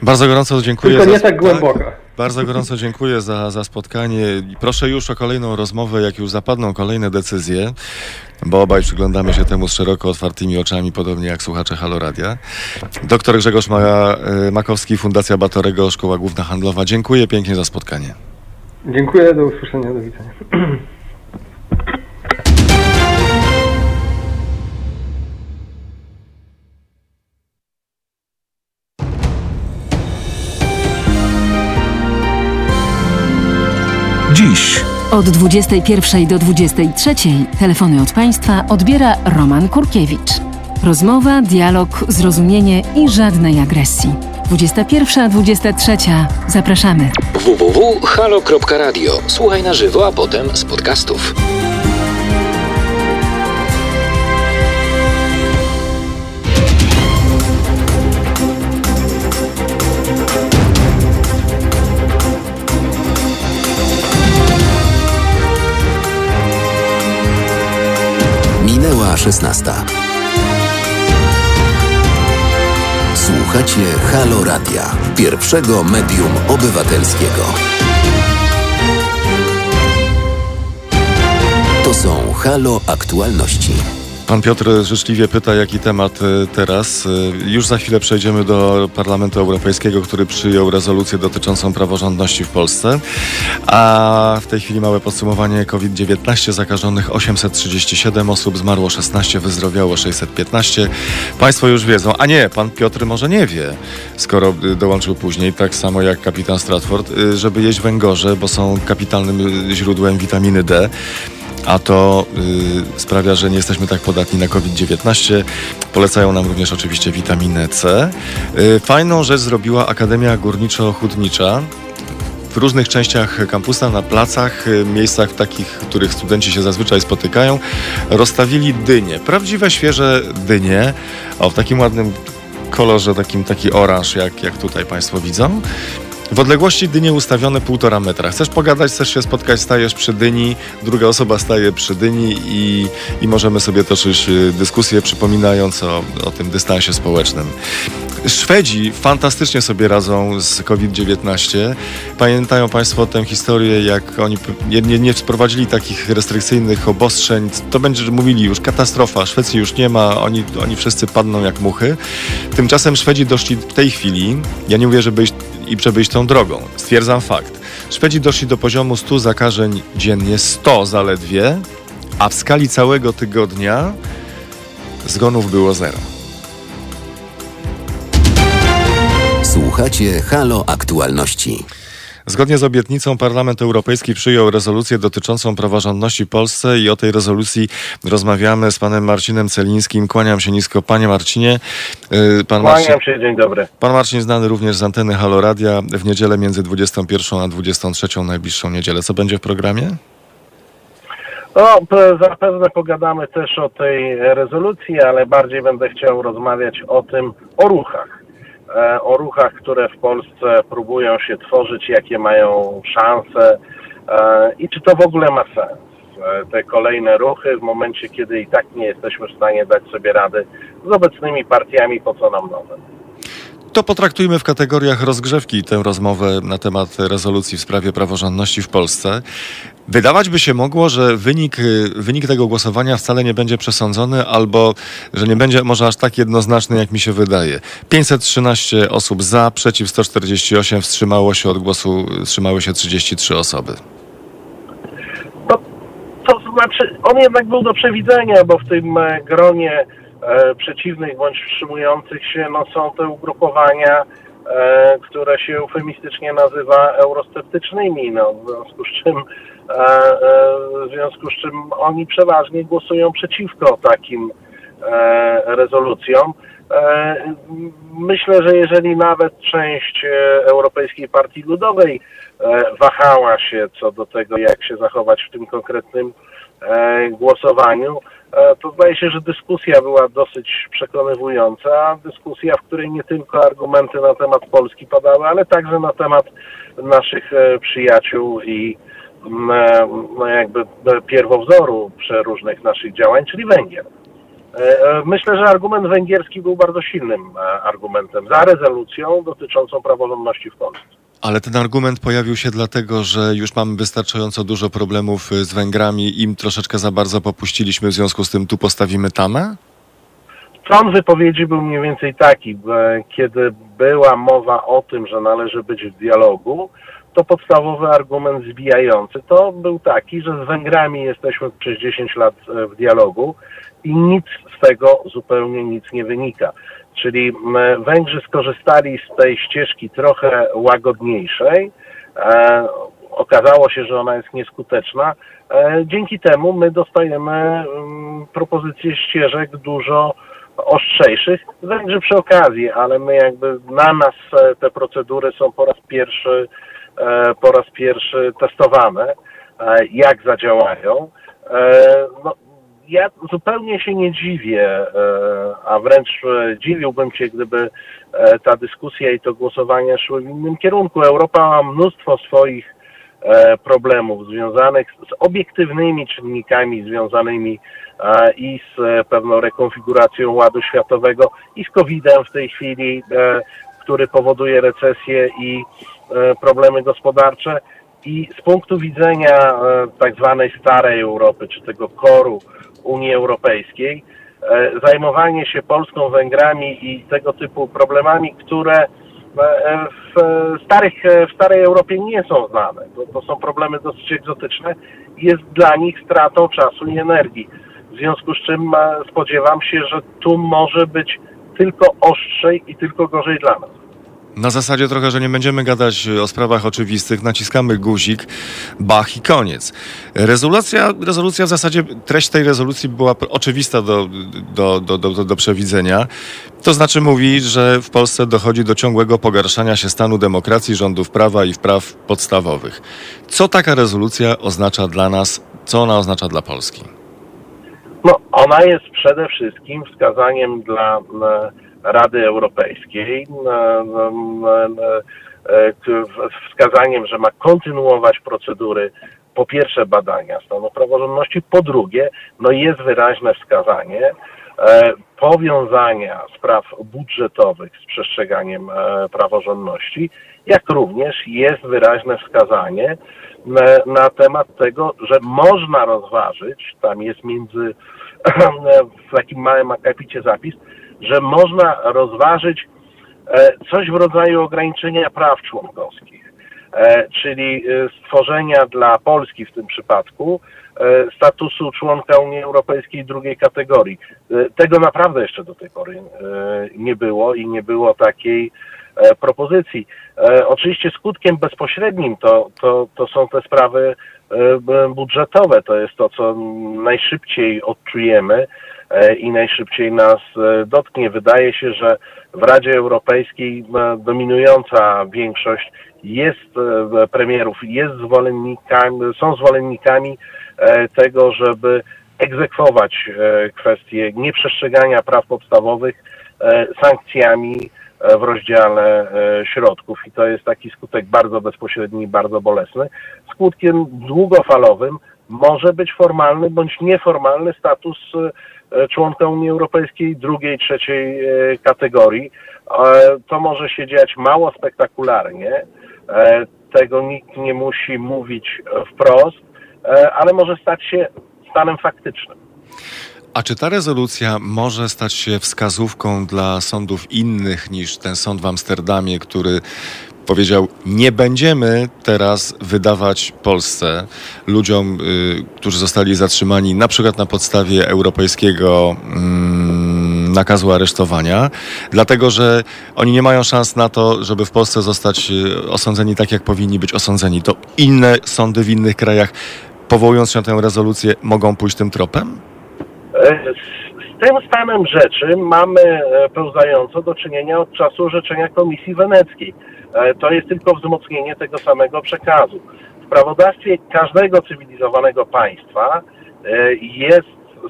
Bardzo gorąco dziękuję. Tylko za nie tak głęboka. Bardzo gorąco dziękuję za, za spotkanie. Proszę już o kolejną rozmowę, jak już zapadną kolejne decyzje, bo obaj przyglądamy się temu z szeroko otwartymi oczami, podobnie jak słuchacze Haloradia. Doktor Grzegorz y, Makowski, Fundacja Batorego, Szkoła Główna Handlowa. Dziękuję pięknie za spotkanie. Dziękuję, do usłyszenia, do widzenia. Dziś Od 21 do 23 telefony od Państwa odbiera Roman Kurkiewicz. Rozmowa, dialog, zrozumienie i żadnej agresji. 21-23. Zapraszamy. www.halo.radio. Słuchaj na żywo, a potem z podcastów. Minęła 16. Słuchacie Halo Radia, pierwszego medium obywatelskiego. To są Halo Aktualności. Pan Piotr życzliwie pyta, jaki temat y, teraz. Y, Już za chwilę przejdziemy do Parlamentu Europejskiego, który przyjął rezolucję dotyczącą praworządności w Polsce. A w tej chwili małe podsumowanie COVID-19. Zakażonych 837 osób, zmarło 16, wyzdrowiało 615. Państwo już wiedzą, a nie, pan Piotr może nie wie, skoro y, dołączył później, tak samo jak kapitan Stratford, żeby jeść węgorze, bo są kapitalnym źródłem witaminy D a to y, sprawia, że nie jesteśmy tak podatni na COVID-19. Polecają nam również oczywiście witaminę C. Y, fajną rzecz zrobiła Akademia Górniczo-Hutnicza. W różnych częściach kampusa, na placach, y, miejscach takich, w których studenci się zazwyczaj spotykają, rozstawili dynie. Prawdziwe, świeże dynie. O, w takim ładnym kolorze, takim taki oranż, jak, jak tutaj Państwo widzą. W odległości dynie ustawione półtora metra. Chcesz pogadać, chcesz się spotkać, stajesz przy dyni, druga osoba staje przy dyni i, i możemy sobie toczyć y, dyskusję, przypominając o, o tym dystansie społecznym. Szwedzi fantastycznie sobie radzą z COVID-19. Pamiętają Państwo tę historię, jak oni nie, nie, wprowadzili takich restrykcyjnych obostrzeń. To będzie mówili już katastrofa, Szwecji już nie ma, oni, oni wszyscy padną jak muchy. Tymczasem Szwedzi doszli w tej chwili, ja nie mówię, żeby iść i iść tą drogą, stwierdzam fakt. Szwedzi doszli do poziomu 100 zakażeń dziennie, 100 zaledwie, a w skali całego tygodnia zgonów było zero. Słuchacie Halo Aktualności. Zgodnie z obietnicą Parlament Europejski przyjął rezolucję dotyczącą praworządności w Polsce i o tej rezolucji rozmawiamy z panem Marcinem Celińskim. Kłaniam się nisko. Panie Marcinie, y, pan Marcin, Kłaniam się, dzień dobry. pan Marcin znany również z anteny Halo Radia w niedzielę między 21 a 23 najbliższą niedzielę. Co będzie w programie? No, zapewne pogadamy też o tej rezolucji, ale bardziej będę chciał rozmawiać o tym, o ruchach. E, O ruchach, które w Polsce próbują się tworzyć, jakie mają szanse e, i czy to w ogóle ma sens. E, Te kolejne ruchy w momencie, kiedy i tak nie jesteśmy w stanie dać sobie rady z obecnymi partiami, po co nam nowe. To potraktujmy w kategoriach rozgrzewki tę rozmowę na temat rezolucji w sprawie praworządności w Polsce. Wydawać by się mogło, że wynik, y, wynik tego głosowania wcale nie będzie przesądzony, albo że nie będzie może aż tak jednoznaczny, jak mi się wydaje. 513 osób za, przeciw 148, wstrzymało się od głosu, wstrzymały się 33 osoby. To Znaczy, on jednak był do przewidzenia, bo w tym e, gronie e, przeciwnych bądź wstrzymujących się no, są te ugrupowania, które się eufemistycznie nazywa eurosceptycznymi, no, w związku z czym e, e, w związku z czym oni przeważnie głosują przeciwko takim e, rezolucjom. E, Myślę, że jeżeli nawet część e, Europejskiej Partii Ludowej e, wahała się co do tego, jak się zachować w tym konkretnym e, głosowaniu, e, to zdaje się, że dyskusja była dosyć przekonywująca. Dyskusja, w której nie tylko argumenty na temat Polski padały, ale także na temat naszych e, przyjaciół i m, e, no jakby e, pierwowzoru przeróżnych naszych działań, czyli Węgier. E, e, Myślę, że argument węgierski był bardzo silnym e, argumentem za rezolucją dotyczącą praworządności w Polsce. Ale ten argument pojawił się dlatego, że już mamy wystarczająco dużo problemów y, z Węgrami, im troszeczkę za bardzo popuściliśmy, w związku z tym tu postawimy tamę? Ton wypowiedzi był mniej więcej taki, e, kiedy była mowa o tym, że należy być w dialogu, to podstawowy argument zbijający to był taki, że z Węgrami jesteśmy przez 10 lat e, w dialogu i nic z tego zupełnie nic nie wynika. Czyli Węgrzy skorzystali z tej ścieżki trochę łagodniejszej. E, okazało się, że ona jest nieskuteczna. E, dzięki temu my dostajemy propozycje ścieżek dużo ostrzejszych. Węgrzy przy okazji, ale my jakby na nas e, te procedury są po raz pierwszy, po raz pierwszy testowane, jak zadziałają. No, ja zupełnie się nie dziwię, e, a wręcz e, dziwiłbym się, gdyby e, ta dyskusja i to głosowanie szły w innym kierunku. Europa ma mnóstwo swoich problemów związanych z obiektywnymi czynnikami związanymi i z pewną rekonfiguracją ładu światowego i z COVID-em w tej chwili, który powoduje recesję i problemy gospodarcze. I z punktu widzenia tak zwanej starej Europy, czy tego koru Unii Europejskiej, e, zajmowanie się Polską, Węgrami i tego typu problemami, które e, w, starych, w starej Europie nie są znane. To, to są problemy dosyć egzotyczne jest dla nich stratą czasu i energii. W związku z czym e, spodziewam się, że tu może być tylko ostrzej i tylko gorzej dla nas. Na zasadzie trochę, że nie będziemy gadać o sprawach oczywistych, naciskamy guzik, bach i koniec. Rezolucja, rezolucja w zasadzie, treść tej rezolucji była oczywista do, do, do, do, do przewidzenia. To znaczy mówi, że w Polsce dochodzi do ciągłego pogarszania się stanu demokracji, rządów prawa i praw podstawowych. Co taka rezolucja oznacza dla nas, co ona oznacza dla Polski? No, ona jest przede wszystkim wskazaniem dla e, Rady Europejskiej, e, wskazaniem, że ma kontynuować procedury po pierwsze badania stanu praworządności, po drugie, no jest wyraźne wskazanie e, powiązania spraw budżetowych z przestrzeganiem e, praworządności, jak również jest wyraźne wskazanie na temat tego, że można rozważyć, tam jest między w takim małym akapicie zapis, że można rozważyć e, coś w rodzaju ograniczenia praw członkowskich, e, czyli e, stworzenia dla Polski w tym przypadku statusu członka Unii Europejskiej drugiej kategorii. Tego naprawdę jeszcze do tej pory nie było i nie było takiej propozycji. Oczywiście skutkiem bezpośrednim to, to, to są te sprawy budżetowe. To jest to, co najszybciej odczujemy i najszybciej nas e, dotknie. Wydaje się, że w Radzie Europejskiej e, dominująca większość jest e, premierów, jest zwolennikami, są zwolennikami e, tego, żeby egzekwować e, kwestie nieprzestrzegania praw podstawowych e, sankcjami e, w rozdziale e, środków i to jest taki skutek bardzo bezpośredni i bardzo bolesny. Skutkiem długofalowym może być formalny bądź nieformalny status e, członka Unii Europejskiej drugiej, trzeciej e, kategorii. E, To może się dziać mało spektakularnie, e, tego nikt nie musi mówić wprost, e, ale może stać się stanem faktycznym. A czy ta rezolucja może stać się wskazówką dla sądów innych niż ten sąd w Amsterdamie, który powiedział: Nie będziemy teraz wydawać Polsce ludziom, y, którzy zostali zatrzymani na przykład na podstawie europejskiego mm, nakazu aresztowania, dlatego że oni nie mają szans na to, żeby w Polsce zostać y, osądzeni tak, jak powinni być osądzeni. To inne sądy w innych krajach, powołując się na tę rezolucję, mogą pójść tym tropem? E, Z tym stanem rzeczy mamy e, pełzająco do czynienia od czasu orzeczenia Komisji Weneckiej. E, To jest tylko wzmocnienie tego samego przekazu. W prawodawstwie każdego cywilizowanego państwa e, jest,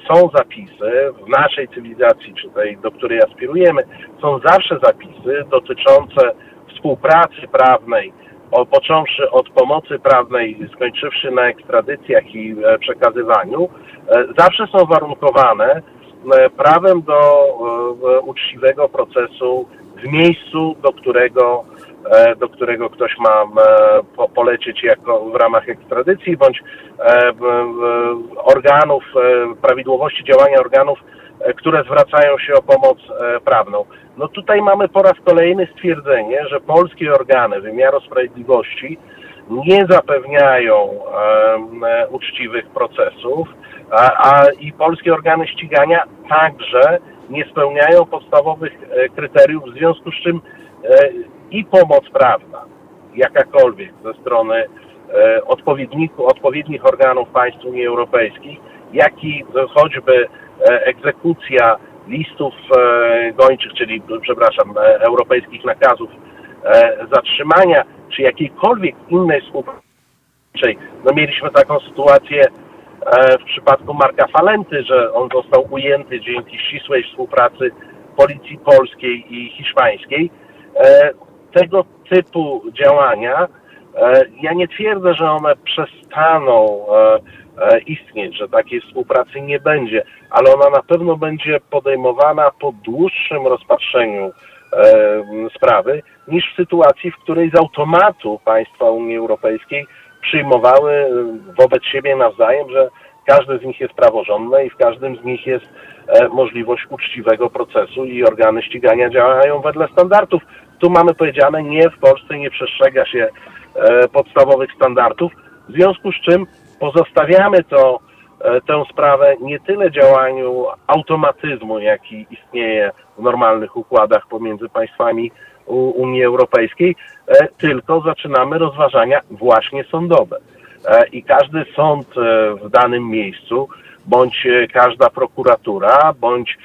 są zapisy w naszej cywilizacji, czy tej, do której aspirujemy, są zawsze zapisy dotyczące współpracy prawnej, począwszy od pomocy prawnej, skończywszy na ekstradycjach i e, przekazywaniu, zawsze są warunkowane prawem do uczciwego procesu w miejscu, do którego, do którego ktoś ma e, po, polecieć jako w ramach ekstradycji, bądź e, organów, e, prawidłowości działania organów, e, które zwracają się o pomoc e, prawną. No tutaj mamy po raz kolejny stwierdzenie, że polskie organy wymiaru sprawiedliwości nie zapewniają e, uczciwych procesów, a, a i polskie organy ścigania także nie spełniają podstawowych e, kryteriów, w związku z czym e, i pomoc prawna, jakakolwiek ze strony e, odpowiednich organów państw Unii Europejskiej, jak i choćby e, egzekucja listów e, gończych, czyli, przepraszam, europejskich nakazów zatrzymania, czy jakiejkolwiek innej współpracy. No mieliśmy taką sytuację w przypadku Marka Falenty, że on został ujęty dzięki ścisłej współpracy policji polskiej i hiszpańskiej. Tego typu działania, e, ja nie twierdzę, że one przestaną e, e, istnieć, że takiej współpracy nie będzie, ale ona na pewno będzie podejmowana po dłuższym rozpatrzeniu sprawy niż w sytuacji, w której z automatu państwa Unii Europejskiej przyjmowały wobec siebie nawzajem, że każde z nich jest praworządne i w każdym z nich jest możliwość uczciwego procesu i organy ścigania działają wedle standardów. Tu mamy powiedziane, nie, w Polsce nie przestrzega się e, podstawowych standardów, w związku z czym pozostawiamy to, e, tę sprawę nie tyle działaniu automatyzmu, jaki istnieje w normalnych układach pomiędzy państwami Unii Europejskiej, e, tylko zaczynamy rozważania właśnie sądowe. I każdy sąd w danym miejscu, bądź każda prokuratura, bądź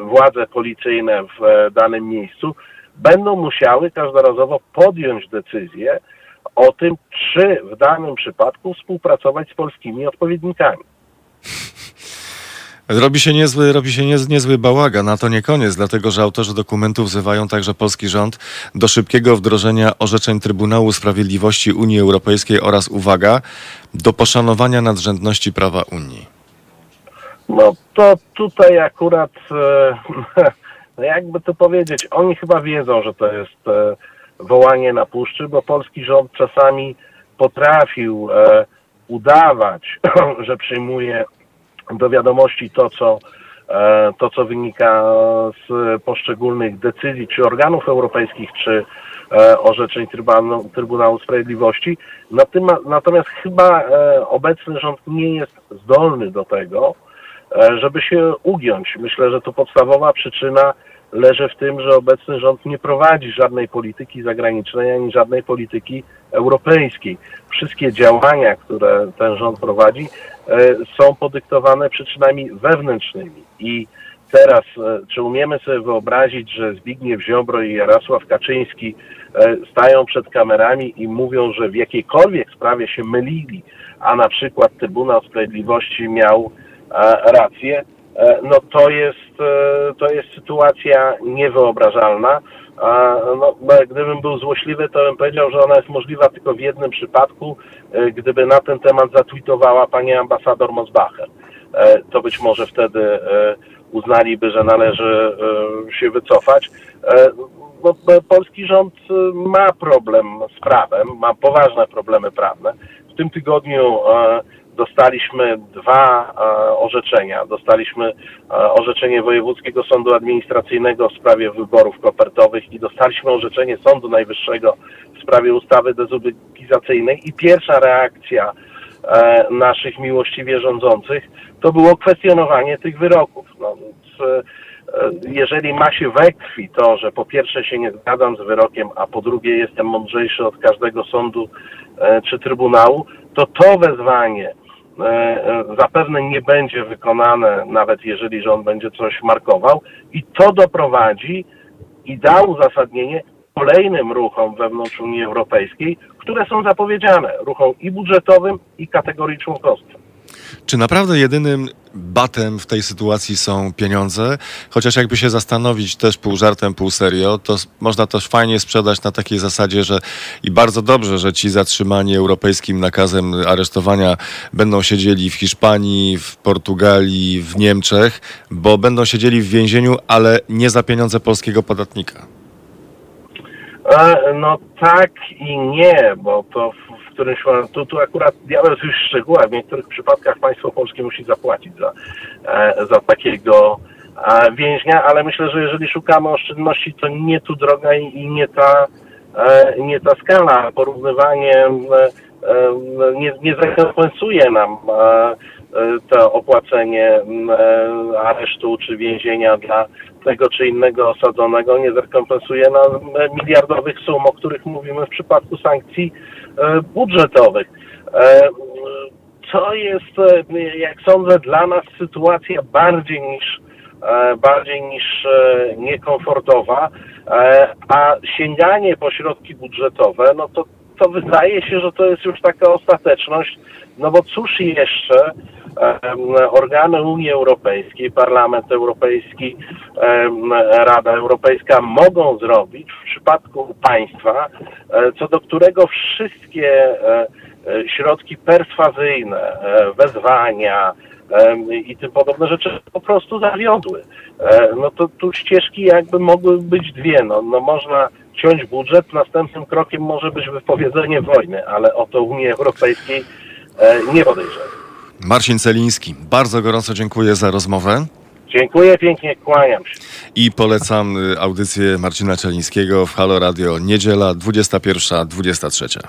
władze policyjne w danym miejscu będą musiały każdorazowo podjąć decyzję o tym, czy w danym przypadku współpracować z polskimi odpowiednikami. Robi się niezły, robi się niez, niezły bałagan, a to nie koniec, dlatego że autorzy dokumentu wzywają także polski rząd do szybkiego wdrożenia orzeczeń Trybunału Sprawiedliwości Unii Europejskiej oraz, uwaga, do poszanowania nadrzędności prawa Unii. No to tutaj akurat, e, no jakby to powiedzieć, oni chyba wiedzą, że to jest e, wołanie na puszczy, bo polski rząd czasami potrafił e, udawać, że przyjmuje do wiadomości to, co e, to, co wynika z poszczególnych decyzji, czy organów europejskich, czy orzeczeń Trybunału, Sprawiedliwości. Natomiast chyba obecny rząd nie jest zdolny do tego, żeby się ugiąć. Myślę, że to podstawowa przyczyna leży w tym, że obecny rząd nie prowadzi żadnej polityki zagranicznej ani żadnej polityki europejskiej. Wszystkie działania, które ten rząd prowadzi, e, są podyktowane przyczynami wewnętrznymi. I teraz, e, czy umiemy sobie wyobrazić, że Zbigniew Ziobro i Jarosław Kaczyński e, stają przed kamerami i mówią, że w jakiejkolwiek sprawie się mylili, a na przykład Trybunał Sprawiedliwości miał e, rację, e, no to jest, e, to jest sytuacja niewyobrażalna. No, gdybym był złośliwy, to bym powiedział, że ona jest możliwa tylko w jednym przypadku, e, gdyby na ten temat zatweetowała pani ambasador Mosbacher. E, To być może wtedy e, uznaliby, że należy e, się wycofać. E, e, polski rząd e, ma problem z prawem, ma poważne problemy prawne. W tym tygodniu e, dostaliśmy dwa orzeczenia. Dostaliśmy orzeczenie Wojewódzkiego Sądu Administracyjnego w sprawie wyborów kopertowych i dostaliśmy orzeczenie Sądu Najwyższego w sprawie ustawy dezubekizacyjnej i pierwsza reakcja naszych miłościwie rządzących to było kwestionowanie tych wyroków. No, jeżeli ma się we krwi to, że po pierwsze się nie zgadzam z wyrokiem, a po drugie jestem mądrzejszy od każdego sądu czy trybunału, to to wezwanie e, e, zapewne nie będzie wykonane, nawet jeżeli rząd będzie coś markował i to doprowadzi i da uzasadnienie kolejnym ruchom wewnątrz Unii Europejskiej, które są zapowiedziane, ruchom i budżetowym, i kategorii członkostwa. Czy naprawdę jedynym batem w tej sytuacji są pieniądze? Chociaż jakby się zastanowić też pół żartem, pół serio, to można też fajnie sprzedać na takiej zasadzie, że i bardzo dobrze, że ci zatrzymani europejskim nakazem aresztowania będą siedzieli w Hiszpanii, w Portugalii, w Niemczech, bo będą siedzieli w więzieniu, ale nie za pieniądze polskiego podatnika. E, no tak i nie, bo to którymś tu, tu akurat diabeł już w szczegółach. W niektórych przypadkach państwo polskie musi zapłacić za, e, za takiego e, więźnia, ale myślę, że jeżeli szukamy oszczędności, to nie tu droga i nie ta, e, nie ta skala. Porównywanie nie, nie zrekompensuje nam to opłacenie aresztu czy więzienia dla tego czy innego osadzonego, nie zrekompensuje nam miliardowych sum, o których mówimy w przypadku sankcji E, budżetowych. E, co jest, e, jak sądzę, dla nas sytuacja bardziej niż bardziej niż niekomfortowa, a sięganie po środki budżetowe, no to, to wydaje się, że to jest już taka ostateczność, no bo cóż jeszcze organy Unii Europejskiej, Parlament Europejski, Rada Europejska mogą zrobić w przypadku państwa, e, co do którego wszystkie e, e, środki perswazyjne, wezwania i tym podobne rzeczy po prostu zawiodły. No to tu ścieżki jakby mogły być dwie. No, no można ciąć budżet, następnym krokiem może być wypowiedzenie wojny, ale o to Unii Europejskiej nie podejrzewam. Marcin Celiński, bardzo gorąco dziękuję za rozmowę. Dziękuję pięknie, kłaniam się. I polecam y, audycję Marcina Czelińskiego w Halo Radio niedziela 21.23.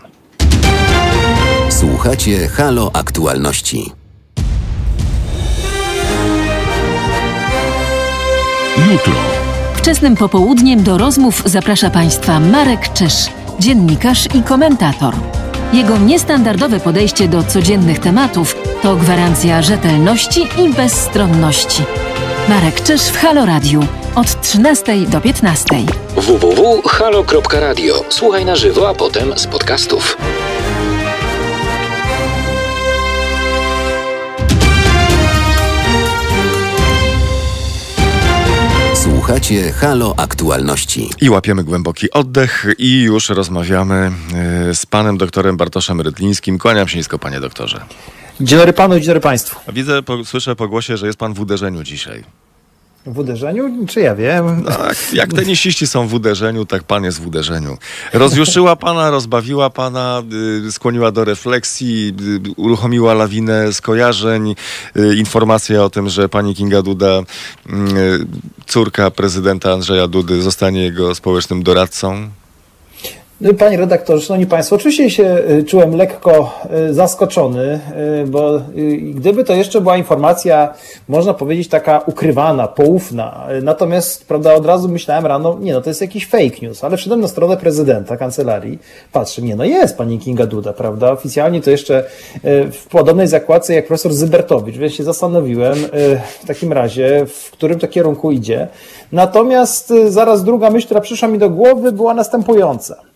Słuchacie Halo Aktualności. Jutro. Wczesnym popołudniem do rozmów zaprasza Państwa Marek Czyż, dziennikarz i komentator. Jego niestandardowe podejście do codziennych tematów to gwarancja rzetelności i bezstronności. Marek Czyż w Halo Radio od 13 do 15. www.halo.radio. Słuchaj na żywo, a potem z podcastów. Słuchacie Halo Aktualności. I łapiemy głęboki oddech i już rozmawiamy y, z panem doktorem Bartoszem Rydlińskim. Kłaniam się nisko, panie doktorze. Dzień dobry panu, dzień dobry państwu. Widzę, po, słyszę po głosie, że jest pan w uderzeniu dzisiaj. W uderzeniu? Czy ja wiem? Tak, jak tenisiści są w uderzeniu, tak pan jest w uderzeniu. Rozjuszyła pana, rozbawiła pana, y, skłoniła do refleksji, y, uruchomiła lawinę skojarzeń, y, informacja o tym, że pani Kinga Duda, córka prezydenta Andrzeja Dudy, zostanie jego społecznym doradcą. No panie redaktorze, szanowni państwo, oczywiście się y, czułem lekko y, zaskoczony, y, bo gdyby to jeszcze była informacja, można powiedzieć, taka ukrywana, poufna, natomiast, prawda, od razu myślałem rano, nie no, to jest jakiś fake news, ale wszedłem na stronę prezydenta, kancelarii, patrzę, nie no, jest pani Kinga Duda, prawda, oficjalnie to jeszcze w podobnej zakładce jak profesor Zybertowicz, więc się zastanowiłem w takim razie, w którym to kierunku idzie. Natomiast zaraz druga myśl, która przyszła mi do głowy, była następująca.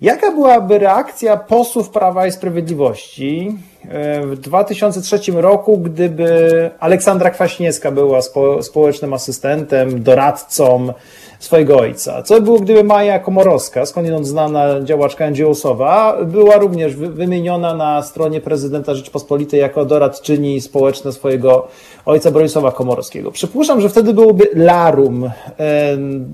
Jaka byłaby reakcja posłów Prawa i Sprawiedliwości e, w 2003 roku, gdyby Aleksandra Kwaśniewska była spo, społecznym asystentem, doradcą swojego ojca. Co by było, gdyby Maja Komorowska, skądinąd znana działaczka NGO-sowa, była również wymieniona na stronie prezydenta Rzeczypospolitej jako doradczyni społeczna swojego ojca Bronisława Komorowskiego. Przypuszczam, że wtedy byłoby larum,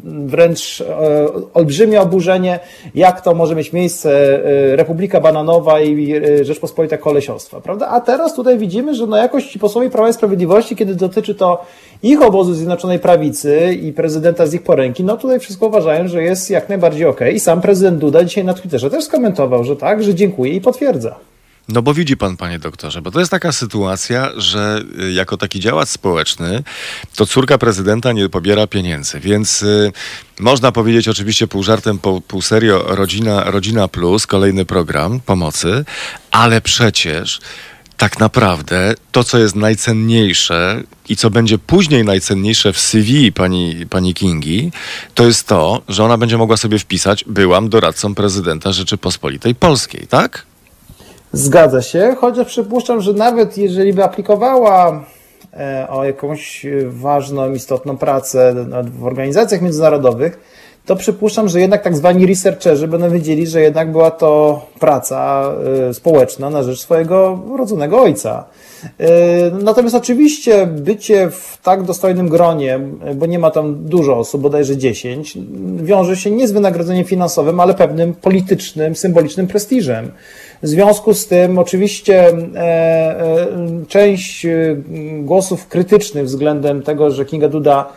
wręcz e, olbrzymie oburzenie, jak to może mieć miejsce e, Republika Bananowa i e, Rzeczpospolita Kolesiostwa, prawda? A teraz tutaj widzimy, że no jakoś posłowie Prawa i Sprawiedliwości, kiedy dotyczy to ich obozu Zjednoczonej Prawicy i prezydenta z ich poręki, no tutaj wszystko uważają, że jest jak najbardziej. Okay. I sam prezydent Duda dzisiaj na Twitterze też skomentował, że tak, że dziękuję i potwierdza. No bo widzi pan, panie doktorze, bo to jest taka sytuacja, że y, jako taki działacz społeczny, to córka prezydenta nie pobiera pieniędzy, więc y, można powiedzieć oczywiście pół żartem, pół, pół serio, rodzina, rodzina plus, kolejny program pomocy, ale przecież tak naprawdę to, co jest najcenniejsze i co będzie później najcenniejsze w CV pani, pani Kingi, to jest to, że ona będzie mogła sobie wpisać, byłam doradcą prezydenta Rzeczypospolitej Polskiej, tak? Zgadza się, chociaż przypuszczam, że nawet jeżeli by aplikowała e, o jakąś ważną, istotną pracę w organizacjach międzynarodowych, to przypuszczam, że jednak tak zwani researcherzy będą wiedzieli, że jednak była to praca e, społeczna na rzecz swojego rodzonego ojca. E, natomiast oczywiście bycie w tak dostojnym gronie, bo nie ma tam dużo osób, bodajże 10, wiąże się nie z wynagrodzeniem finansowym, ale pewnym politycznym, symbolicznym prestiżem. W związku z tym oczywiście e, e, część e, głosów krytycznych względem tego, że Kinga Duda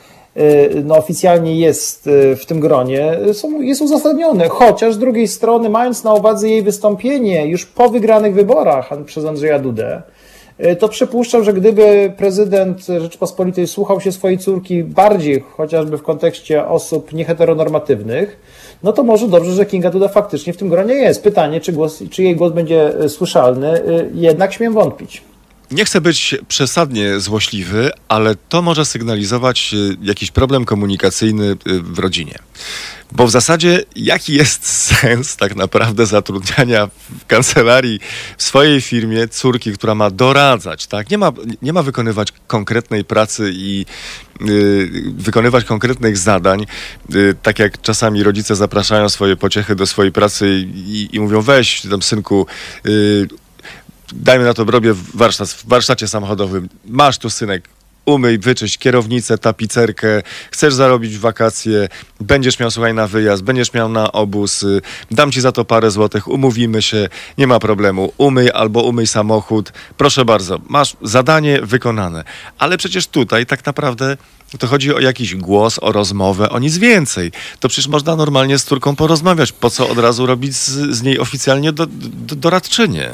no, oficjalnie jest w tym gronie, są, jest uzasadnione. Chociaż z drugiej strony, mając na uwadze jej wystąpienie już po wygranych wyborach przez Andrzeja Dudę, to przypuszczam, że gdyby prezydent Rzeczypospolitej słuchał się swojej córki bardziej, chociażby w kontekście osób nieheteronormatywnych, no to może dobrze, że Kinga Duda faktycznie w tym gronie jest. Pytanie, czy, głos, czy jej głos będzie e, słyszalny, e, jednak śmiem wątpić. Nie chcę być przesadnie złośliwy, ale to może sygnalizować e, jakiś problem komunikacyjny w rodzinie. Bo w zasadzie jaki jest sens tak naprawdę zatrudniania w kancelarii w swojej firmie córki, która ma doradzać, tak? Nie ma, nie ma wykonywać konkretnej pracy i y, wykonywać konkretnych zadań, y, tak jak czasami rodzice zapraszają swoje pociechy do swojej pracy i, i mówią weź tam synku y, dajmy na to robię warsztat, w warsztacie samochodowym, masz tu synek, umyj, wyczyść kierownicę, tapicerkę, chcesz zarobić w wakacje, będziesz miał, słuchaj, na wyjazd, będziesz miał na obóz, y, dam ci za to parę złotych, umówimy się, nie ma problemu, umyj albo umyj samochód, proszę bardzo, masz zadanie wykonane. Ale przecież tutaj tak naprawdę to chodzi o jakiś głos, o rozmowę, o nic więcej. To przecież można normalnie z córką porozmawiać. Po co od razu robić z, z niej oficjalnie do, do, doradczynię?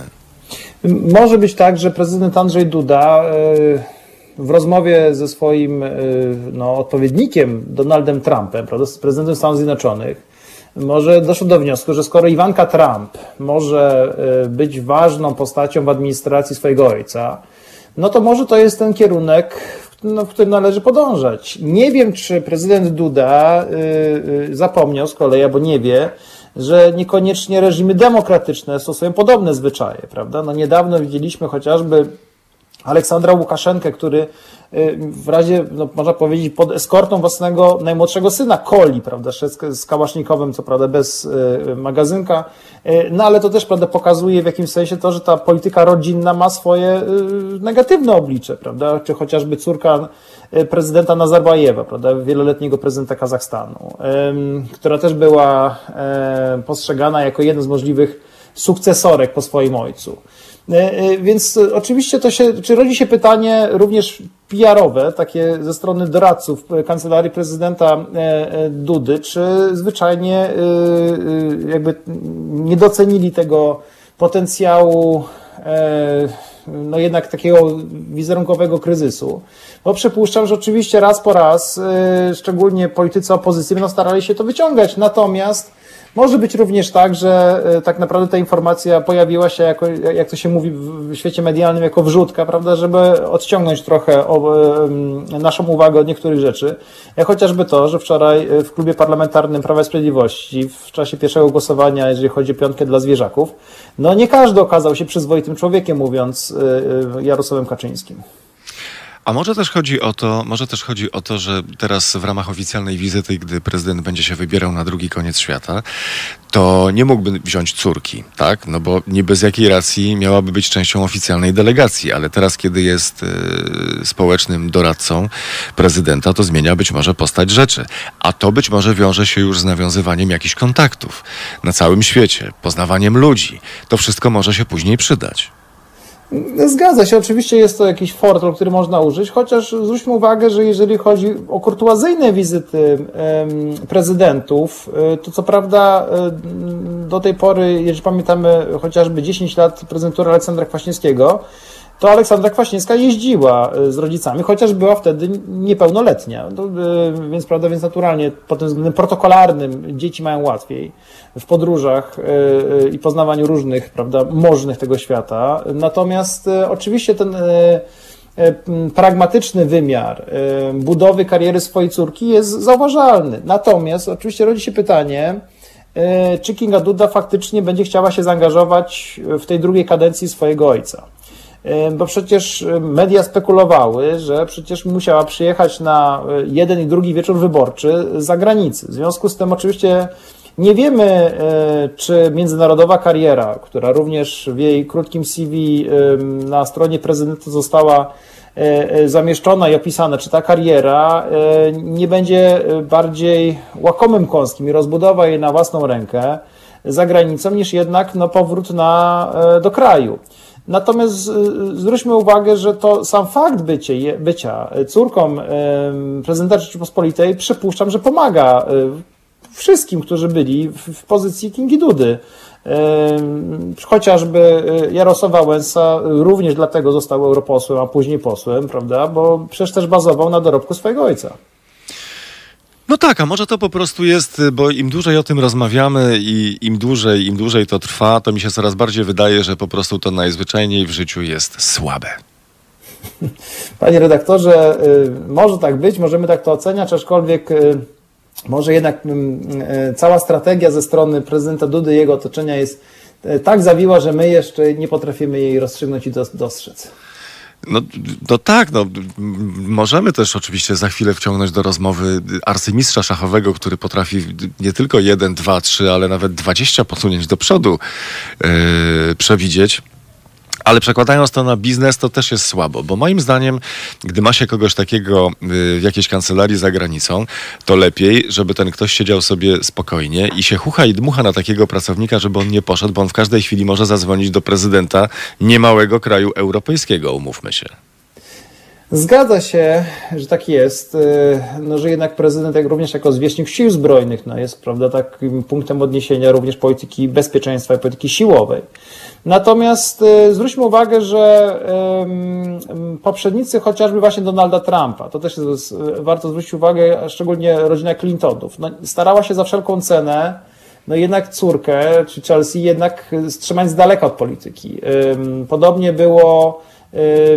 Może być tak, że prezydent Andrzej Duda... Yy w rozmowie ze swoim y, no, odpowiednikiem Donaldem Trumpem, prawda, z prezydentem Stanów Zjednoczonych, może doszło do wniosku, że skoro Iwanka Trump może y, być ważną postacią w administracji swojego ojca, no to może to jest ten kierunek, no, w którym należy podążać. Nie wiem, czy prezydent Duda zapomniał z kolei, albo nie wie, że niekoniecznie reżimy demokratyczne stosują podobne zwyczaje, prawda? No niedawno widzieliśmy chociażby Aleksandra Łukaszenkę, który w razie, no, można powiedzieć, pod eskortą własnego najmłodszego syna, Koli, prawda, z kałasznikowym, co prawda bez y, magazynka, y, no ale to też, prawda, pokazuje w jakimś sensie to, że ta polityka rodzinna ma swoje negatywne oblicze, prawda, czy chociażby córka prezydenta Nazarbajewa, prawda, wieloletniego prezydenta Kazachstanu, która też była postrzegana jako jeden z możliwych sukcesorek po swoim ojcu. E, e, więc oczywiście to się, czy rodzi się pytanie również PR-owe, takie ze strony doradców kancelarii prezydenta e, Dudy, czy zwyczajnie jakby nie docenili tego potencjału no jednak takiego wizerunkowego kryzysu. Bo przypuszczam, że oczywiście raz po raz, szczególnie politycy opozycji będą starali się to wyciągać. Natomiast może być również tak, że e, tak naprawdę ta informacja pojawiła się jako, jak to się mówi w świecie medialnym, jako wrzutka, prawda, żeby odciągnąć trochę o, naszą uwagę od niektórych rzeczy. Jak chociażby to, że wczoraj e, w klubie parlamentarnym Prawa i Sprawiedliwości w czasie pierwszego głosowania, jeżeli chodzi o piątkę dla zwierzaków, no nie każdy okazał się przyzwoitym człowiekiem, mówiąc e, Jarosławem Kaczyńskim. A może też chodzi o to, może też chodzi o to, że teraz w ramach oficjalnej wizyty, gdy prezydent będzie się wybierał na drugi koniec świata, to nie mógłby wziąć córki, tak? No bo niby z jakiej racji miałaby być częścią oficjalnej delegacji, ale teraz, kiedy jest y, społecznym doradcą prezydenta, to zmienia być może postać rzeczy. A to być może wiąże się już z nawiązywaniem jakichś kontaktów na całym świecie, poznawaniem ludzi. To wszystko może się później przydać. Zgadza się, oczywiście jest to jakiś fortel, który można użyć, chociaż zwróćmy uwagę, że jeżeli chodzi o kurtuazyjne wizyty prezydentów, e, to co prawda e, do tej pory, jeżeli pamiętamy chociażby 10 lat prezydentury Aleksandra Kwaśniewskiego, to Aleksandra Kwaśniewska jeździła e, z rodzicami, chociaż była wtedy niepełnoletnia. No, e, więc, prawda, więc naturalnie pod tym względem protokolarnym dzieci mają łatwiej w podróżach e, i poznawaniu różnych, prawda, możnych tego świata. Natomiast oczywiście ten pragmatyczny wymiar budowy kariery swojej córki jest zauważalny. Natomiast oczywiście rodzi się pytanie, czy Kinga Duda faktycznie będzie chciała się zaangażować w tej drugiej kadencji swojego ojca bo przecież media spekulowały, że przecież musiała przyjechać na e, jeden i drugi wieczór wyborczy z zagranicy. W związku z tym oczywiście nie wiemy, e, czy międzynarodowa kariera, która również w jej krótkim CV na stronie prezydenta została e, zamieszczona i opisana, czy ta kariera nie będzie bardziej łakomym kąskiem i rozbudowa jej na własną rękę za granicą, niż jednak no, powrót na, do kraju. Natomiast y, zwróćmy uwagę, że to sam fakt bycie, bycia córką prezydenta Rzeczypospolitej przypuszczam, że pomaga y, wszystkim, którzy byli w pozycji Kingi Dudy. Chociażby y, Jarosław Wałęsa również dlatego został europosłem, a później posłem, prawda? Bo przecież też bazował na dorobku swojego ojca. No tak, a może to po prostu jest, bo im dłużej o tym rozmawiamy i im dłużej, im dłużej to trwa, to mi się coraz bardziej wydaje, że po prostu to najzwyczajniej w życiu jest słabe. Panie redaktorze, y, może tak być, możemy tak to oceniać, aczkolwiek y, może jednak mm, y, cała strategia ze strony prezydenta Dudy i jego otoczenia jest tak zawiła, że my jeszcze nie potrafimy jej rozstrzygnąć i dostrzec. No, no tak, no, możemy też oczywiście za chwilę wciągnąć do rozmowy arcymistrza szachowego, który potrafi nie tylko jeden, dwa, trzy, ale nawet dwadzieścia posunięć do przodu yy, przewidzieć. Ale przekładając to na biznes, to też jest słabo, bo moim zdaniem, gdy ma się kogoś takiego y, w jakiejś kancelarii za granicą, to lepiej, żeby ten ktoś siedział sobie spokojnie i się chucha i dmucha na takiego pracownika, żeby on nie poszedł, bo on w każdej chwili może zadzwonić do prezydenta niemałego kraju europejskiego, umówmy się. Zgadza się, że tak jest, y, no, że jednak prezydent, jak również jako zwierzchnik sił zbrojnych, no, jest prawda, takim punktem odniesienia również polityki bezpieczeństwa i polityki siłowej. Natomiast y, zwróćmy uwagę, że poprzednicy chociażby właśnie Donalda Trumpa, to też jest, y, warto zwrócić uwagę, szczególnie rodzina Clintonów, no, starała się za wszelką cenę no jednak córkę, czy Chelsea jednak strzymać z daleka od polityki. Podobnie było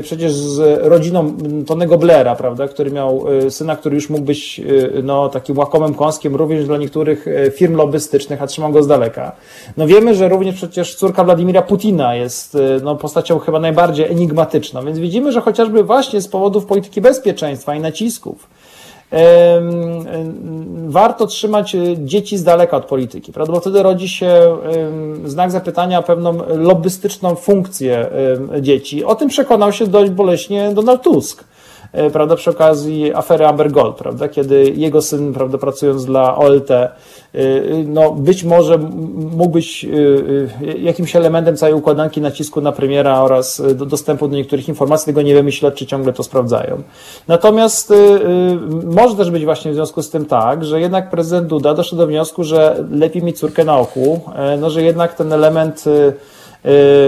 przecież z rodziną Tonego Blaira, prawda, który miał e, syna, który już mógł być e, no, takim łakomym kąskiem również dla niektórych firm lobbystycznych, a trzymał go z daleka. No wiemy, że również przecież córka Władimira Putina jest no, postacią chyba najbardziej enigmatyczną, więc widzimy, że chociażby właśnie z powodów polityki bezpieczeństwa i nacisków, warto trzymać e, dzieci z daleka od polityki, prawda? bo wtedy rodzi się znak zapytania o pewną lobbystyczną funkcję dzieci. O tym przekonał się dość boleśnie Donald Tusk. E, prawda, przy okazji afery Amber Gold, prawda, kiedy jego syn, prawda, pracując dla OLT, e, no być może mógł być e, jakimś elementem całej układanki nacisku na premiera oraz do dostępu do niektórych informacji, tego nie wiemy, śledczy ciągle to sprawdzają. Natomiast może też być właśnie w związku z tym tak, że jednak prezydent Duda doszedł do wniosku, że lepiej mieć córkę na oku, no, że jednak ten element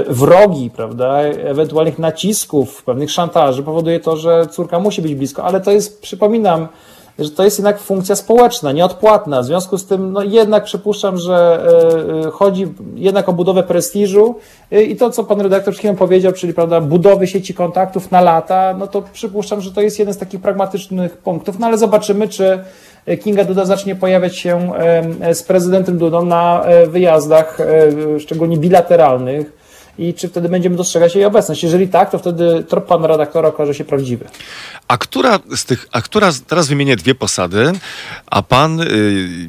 wrogi, prawda, ewentualnych nacisków, pewnych szantaży powoduje to, że córka musi być blisko, ale to jest, przypominam, że to jest jednak funkcja społeczna, nieodpłatna. W związku z tym, no jednak przypuszczam, że y, y, chodzi jednak o budowę prestiżu i to, co pan redaktor przed powiedział, czyli prawda, budowy sieci kontaktów na lata, no to przypuszczam, że to jest jeden z takich pragmatycznych punktów, no ale zobaczymy, czy Kinga Duda zacznie pojawiać się z prezydentem Dudą na e, wyjazdach, e, szczególnie bilateralnych i czy wtedy będziemy dostrzegać jej obecność. Jeżeli tak, to wtedy trop pana redaktora okaże się prawdziwy. A która z tych, a która, teraz wymienię dwie posady, a pan, y,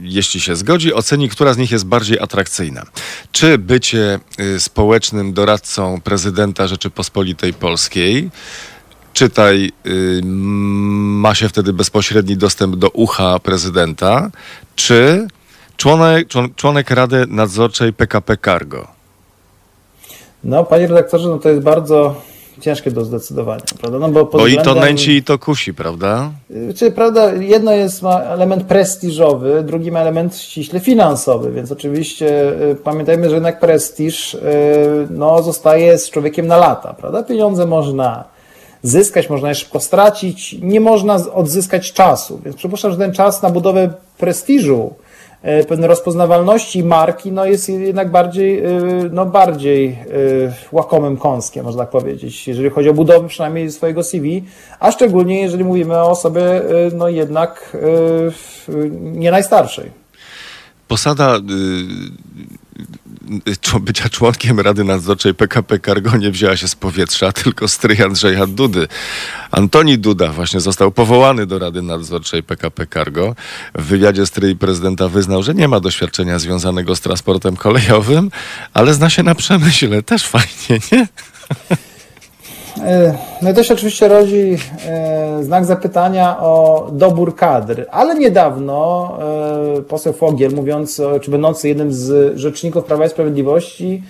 jeśli się zgodzi, oceni, która z nich jest bardziej atrakcyjna. Czy bycie y, społecznym doradcą prezydenta Rzeczypospolitej Polskiej, czytaj, y, ma się wtedy bezpośredni dostęp do ucha prezydenta, czy członek, człon- członek Rady Nadzorczej PKP Cargo? No, panie redaktorze, no to jest bardzo ciężkie do zdecydowania, prawda? No bo, Bo i to nęci, i to kusi, prawda? Czyli, prawda, jedno jest ma element prestiżowy, drugi ma element ściśle finansowy, więc oczywiście y, pamiętajmy, że jednak prestiż y, no, zostaje z człowiekiem na lata, prawda? Pieniądze można zyskać, można je szybko stracić, nie można odzyskać czasu, więc przypuszczam, że ten czas na budowę prestiżu, y, pewnej rozpoznawalności marki, no jest jednak bardziej, y, no bardziej y, łakomym kąskiem, można tak powiedzieć, jeżeli chodzi o budowę przynajmniej swojego CV, a szczególnie jeżeli mówimy o osobie, no jednak nie najstarszej. Posada y, bycia członkiem Rady Nadzorczej PKP Cargo nie wzięła się z powietrza, tylko stryj Andrzeja Dudy. Antoni Duda właśnie został powołany do Rady Nadzorczej PKP Cargo. W wywiadzie stryj prezydenta wyznał, że nie ma doświadczenia związanego z transportem kolejowym, ale zna się na przemyśle. Też fajnie, nie? E, No i to się oczywiście rodzi e, znak zapytania o dobór kadr, ale niedawno e, poseł Fogiel, mówiąc, czy będący jednym z rzeczników Prawa i Sprawiedliwości,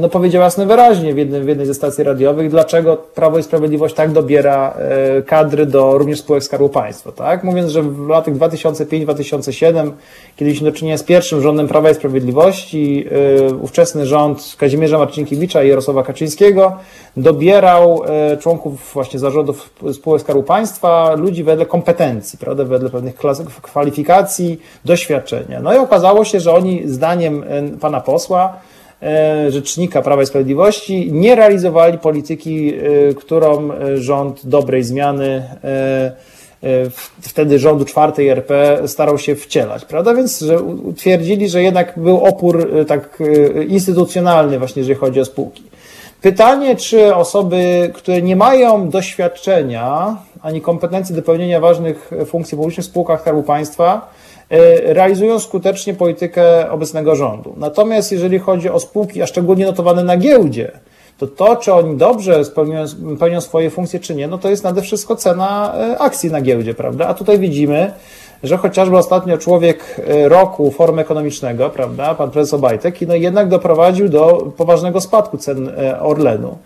no powiedział jasno wyraźnie w, jednym, w jednej ze stacji radiowych, dlaczego Prawo i Sprawiedliwość tak dobiera e, kadry do również spółek Skarbu Państwa, tak? Mówiąc, że w latach 2005-2007, kiedy mieliśmy do czynienia z pierwszym rządem Prawa i Sprawiedliwości, e, ówczesny rząd Kazimierza Marcinkiewicza i Jarosława Kaczyńskiego dobierał e, członków właśnie zarządów spółek Skarbu Państwa, ludzi wedle kompetencji, prawda, wedle pewnych kwalifikacji, doświadczenia. No i okazało się, że oni zdaniem e, pana posła, e, rzecznika Prawa i Sprawiedliwości nie realizowali polityki, e, którą e, rząd dobrej zmiany e, e, wtedy rządu czwartej RP starał się wcielać, prawda? Więc że że jednak był opór e, tak e, instytucjonalny właśnie, jeżeli chodzi o spółki. Pytanie, czy osoby, które nie mają doświadczenia ani kompetencji do pełnienia ważnych funkcji publicznych w spółkach Skarbu Państwa, e, realizują skutecznie politykę obecnego rządu. Natomiast jeżeli chodzi o spółki, a szczególnie notowane na giełdzie, to to, czy oni dobrze spełniają, pełnią swoje funkcje, czy nie, no to jest nade wszystko cena e, akcji na giełdzie, prawda? A tutaj widzimy, że chociażby ostatnio człowiek e, roku forum ekonomicznego, prawda, pan prezes Obajtek, no jednak doprowadził do poważnego spadku cen e, Orlenu.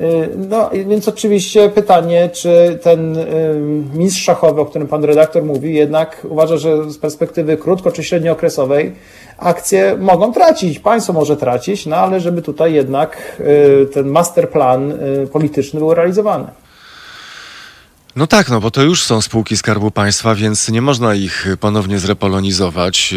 E, No, więc oczywiście pytanie, czy ten e, mistrz szachowy, o którym pan redaktor mówi, jednak uważa, że z perspektywy krótko czy średniookresowej akcje mogą tracić, państwo może tracić, no ale żeby tutaj jednak e, ten masterplan polityczny był realizowany. No tak, no bo to już są spółki Skarbu Państwa, więc nie można ich ponownie zrepolonizować.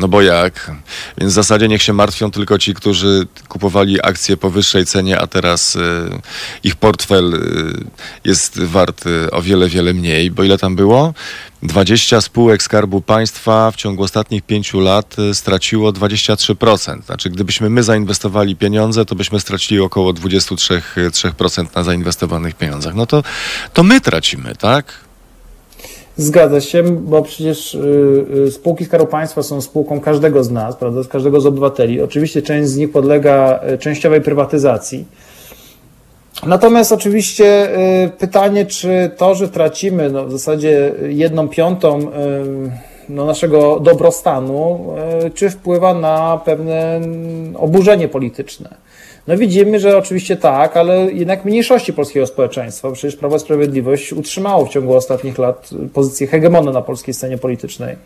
No bo jak? Więc w zasadzie niech się martwią tylko ci, którzy kupowali akcje po wyższej cenie, a teraz yy, ich portfel yy, jest wart yy, o wiele, wiele mniej. Bo ile tam było? 20 spółek Skarbu Państwa w ciągu ostatnich pięciu lat y, straciło 23%. Znaczy, gdybyśmy my zainwestowali pieniądze, to byśmy stracili około 23% 3% na zainwestowanych pieniądzach. No to, to my tracimy, tak? Zgadza się, bo przecież y, y, spółki Skarbu Państwa są spółką każdego z nas, prawda, z każdego z obywateli. Oczywiście część z nich podlega y, częściowej prywatyzacji. Natomiast oczywiście pytanie, czy to, że tracimy no, w zasadzie jedną piątą no, naszego dobrostanu, czy wpływa na pewne oburzenie polityczne. No widzimy, że oczywiście tak, ale jednak mniejszości polskiego społeczeństwa. Przecież Prawo i Sprawiedliwość utrzymało w ciągu ostatnich lat pozycję hegemona na polskiej scenie politycznej.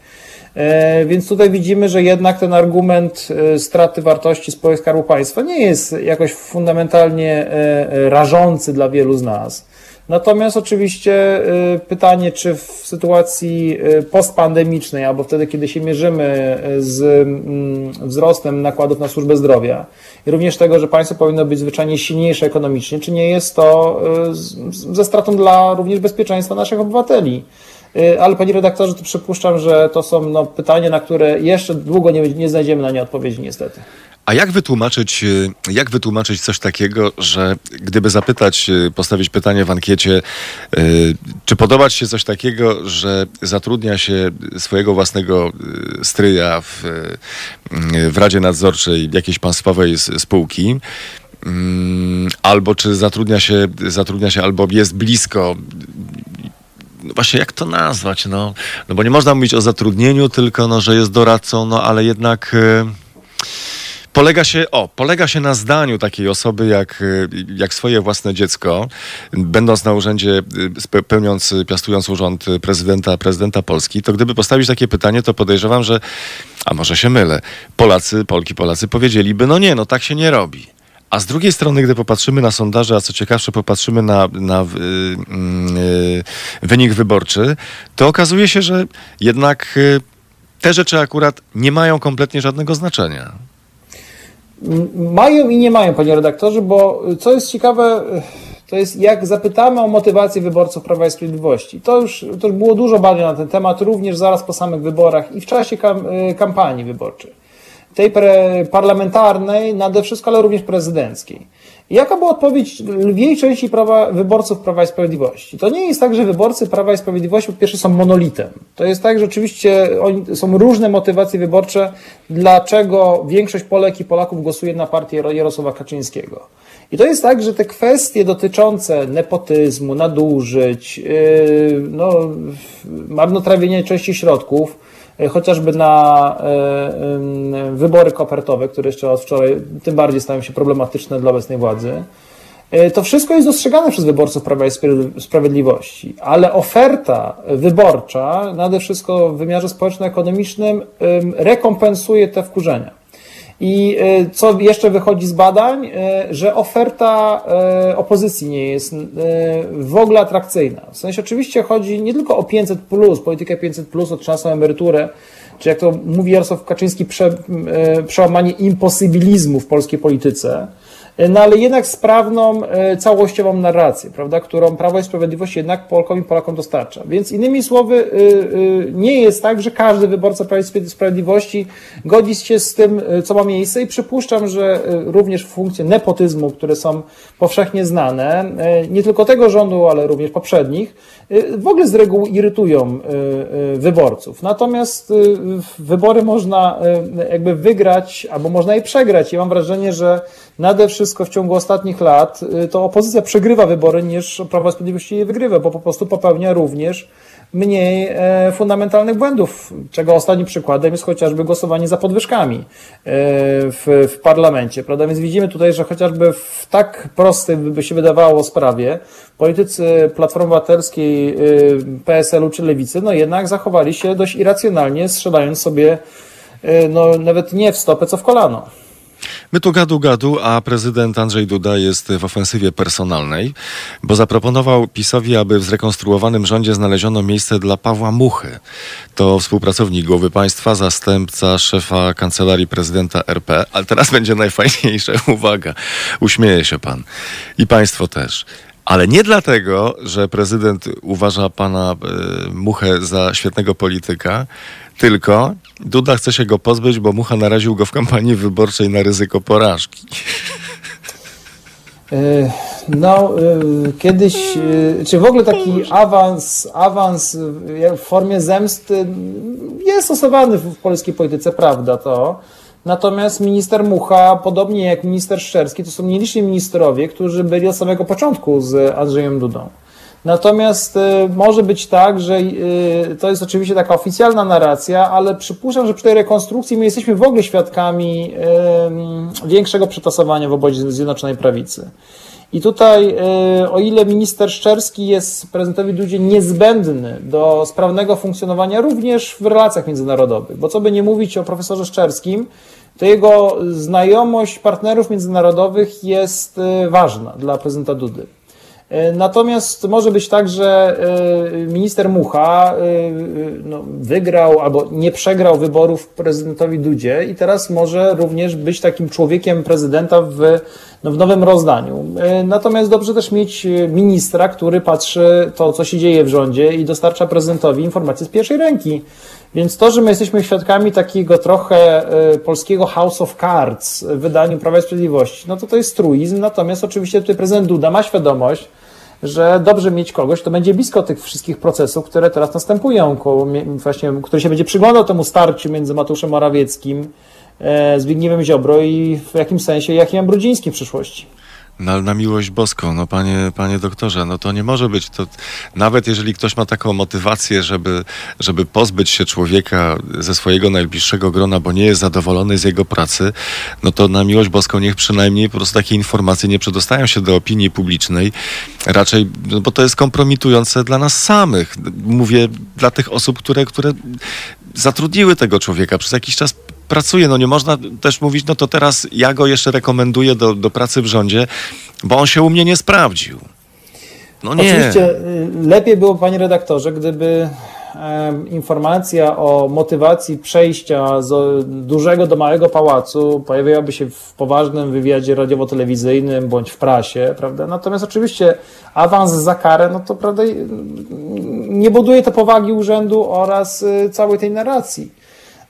E, Więc tutaj widzimy, że jednak ten argument e, straty wartości spółek Skarbu Państwa nie jest jakoś fundamentalnie e, rażący dla wielu z nas. Natomiast oczywiście pytanie, czy w sytuacji postpandemicznej, albo wtedy, kiedy się mierzymy z mm, wzrostem nakładów na służbę zdrowia i również tego, że państwo powinno być zwyczajnie silniejsze ekonomicznie, czy nie jest to z- ze stratą dla również bezpieczeństwa naszych obywateli. E, Ale panie redaktorze, to przypuszczam, że to są no, pytania, na które jeszcze długo nie, nie znajdziemy na nie odpowiedzi niestety. A jak wytłumaczyć, y, jak wytłumaczyć coś takiego, że gdyby zapytać, y, postawić pytanie w ankiecie, y, czy podobać się coś takiego, że zatrudnia się swojego własnego stryja w, w Radzie Nadzorczej jakiejś państwowej spółki, mm, albo czy zatrudnia się, zatrudnia się albo jest blisko no właśnie jak to nazwać, no, no bo nie można mówić o zatrudnieniu, tylko no, że jest doradcą, no ale jednak polega się, o, polega się na zdaniu takiej osoby jak, y, jak swoje własne dziecko, będąc na urzędzie, y, pełniąc, piastując urząd prezydenta, prezydenta Polski, to gdyby postawić takie pytanie, to podejrzewam, że, a może się mylę, Polacy, Polki, Polacy powiedzieliby, no nie, no tak się nie robi. A z drugiej strony, gdy popatrzymy na sondaże, a co ciekawsze, popatrzymy na, na yy, yy, wynik wyborczy, to okazuje się, że jednak yy, te rzeczy akurat nie mają kompletnie żadnego znaczenia. Mają i nie mają, panie redaktorze, bo co jest ciekawe, to jest jak zapytamy o motywację wyborców Prawa i Sprawiedliwości. To już, to już było dużo badań na ten temat, również zaraz po samych wyborach i w czasie kam, y, kampanii wyborczej. Tej pre, parlamentarnej nade wszystko, ale również prezydenckiej. Jaka była odpowiedź lwiej części prawa, wyborców Prawa i Sprawiedliwości? To nie jest tak, że wyborcy Prawa i Sprawiedliwości po pierwsze są monolitem. To jest tak, że oczywiście są różne motywacje wyborcze, dlaczego większość Polek i Polaków głosuje na partię Jarosława Kaczyńskiego. I to jest tak, że te kwestie dotyczące nepotyzmu, nadużyć, yy, no, marnotrawienia części środków, chociażby na e, wybory kopertowe, które jeszcze od wczoraj tym bardziej stają się problematyczne dla obecnej władzy. E, to wszystko jest dostrzegane przez wyborców Prawa i Sprawiedliwości, ale oferta wyborcza, nade wszystko w wymiarze społeczno-ekonomicznym, rekompensuje te wkurzenia. I e, co jeszcze wychodzi z badań, e, że oferta e, opozycji nie jest w ogóle atrakcyjna. W sensie oczywiście chodzi nie tylko o 500, politykę 500, o trzynastą emeryturę, czy jak to mówi Jarosław Kaczyński, prze, przełamanie imposybilizmu w polskiej polityce, no ale jednak sprawną, e, całościową narrację, prawda, którą Prawo i Sprawiedliwość jednak Polkom i Polakom dostarcza. Więc innymi słowy, e, e, nie jest tak, że każdy wyborca Prawa i Sprawiedliwości godzi się z tym, co ma miejsce i przypuszczam, że również funkcje nepotyzmu, które są powszechnie znane, nie tylko tego rządu, ale również poprzednich, w ogóle z reguły irytują wyborców. Natomiast wybory można jakby wygrać, albo można je przegrać. I mam wrażenie, że nade wszystko w ciągu ostatnich lat y, to opozycja przegrywa wybory niż Prawo i je wygrywa, bo po prostu popełnia również mniej e, fundamentalnych błędów, czego ostatnim przykładem jest chociażby głosowanie za podwyżkami e, w, w parlamencie, prawda? Więc widzimy tutaj, że chociażby w tak prostej, by się wydawało sprawie, politycy Platformy Obywatelskiej, y, PSL-u czy Lewicy, no jednak zachowali się dość irracjonalnie, strzelając sobie y, no, nawet nie w stopę, co w kolano. My tu gadu gadu, a prezydent Andrzej Duda jest w ofensywie personalnej, bo zaproponował PiSowi, aby w zrekonstruowanym rządzie znaleziono miejsce dla Pawła Muchy. To współpracownik głowy państwa, zastępca szefa kancelarii prezydenta RP, ale teraz będzie najfajniejsze, uwaga, uśmieje się pan i państwo też. Ale nie dlatego, że prezydent uważa pana y, Muchę za świetnego polityka, tylko Duda chce się go pozbyć, bo Mucha naraził go w kampanii wyborczej na ryzyko porażki. E, no, e, kiedyś, e, czy w ogóle taki awans, awans w formie zemsty jest stosowany w polskiej polityce, prawda to? Natomiast minister Mucha, podobnie jak minister Szczerski, to są nieliczni ministrowie, którzy byli od samego początku z Andrzejem Dudą. Natomiast y, może być tak, że y, to jest oczywiście taka oficjalna narracja, ale przypuszczam, że przy tej rekonstrukcji my jesteśmy w ogóle świadkami y, większego przetasowania w obozie Zjednoczonej Prawicy. I tutaj, o ile minister Szczerski jest prezydentowi Dudzie niezbędny do sprawnego funkcjonowania również w relacjach międzynarodowych, bo co by nie mówić o profesorze Szczerskim, to jego znajomość partnerów międzynarodowych jest ważna dla prezydenta Dudy. E, natomiast może być tak, że e, minister Mucha e, no, wygrał albo nie przegrał wyborów prezydentowi Dudzie i teraz może również być takim człowiekiem prezydenta w no, w nowym rozdaniu. Natomiast dobrze też mieć ministra, który patrzy to, co się dzieje w rządzie i dostarcza prezydentowi informacje z pierwszej ręki. Więc to, że my jesteśmy świadkami takiego trochę polskiego House of Cards w wydaniu Prawa i Sprawiedliwości, no to to jest truizm. Natomiast oczywiście tutaj prezydent Duda ma świadomość, że dobrze mieć kogoś, kto będzie blisko tych wszystkich procesów, które teraz następują, właśnie, który się będzie przyglądał temu starciu między Mateuszem Morawieckim, e, Zbigniewem Ziobro i w jakimś sensie Jachimem Brudzińskim w przyszłości. Na, miłość boską, no panie, panie doktorze, no to nie może być. To, nawet jeżeli ktoś ma taką motywację, żeby, żeby pozbyć się człowieka ze swojego najbliższego grona, bo nie jest zadowolony z jego pracy, no to na miłość boską niech przynajmniej po prostu takie informacje nie przedostają się do opinii publicznej, raczej, no bo to jest kompromitujące dla nas samych. Mówię dla tych osób, które, które zatrudniły tego człowieka przez jakiś czas pracuje. No nie można też mówić, no to teraz ja go jeszcze rekomenduję do, do pracy w rządzie, bo on się u mnie nie sprawdził. No nie. Oczywiście y, lepiej było, panie redaktorze, gdyby informacja o motywacji przejścia z dużego do małego pałacu pojawiłaby się w poważnym wywiadzie radiowo-telewizyjnym bądź w prasie, prawda? Natomiast oczywiście awans za karę, no to prawda, nie buduje to powagi urzędu oraz y, całej tej narracji.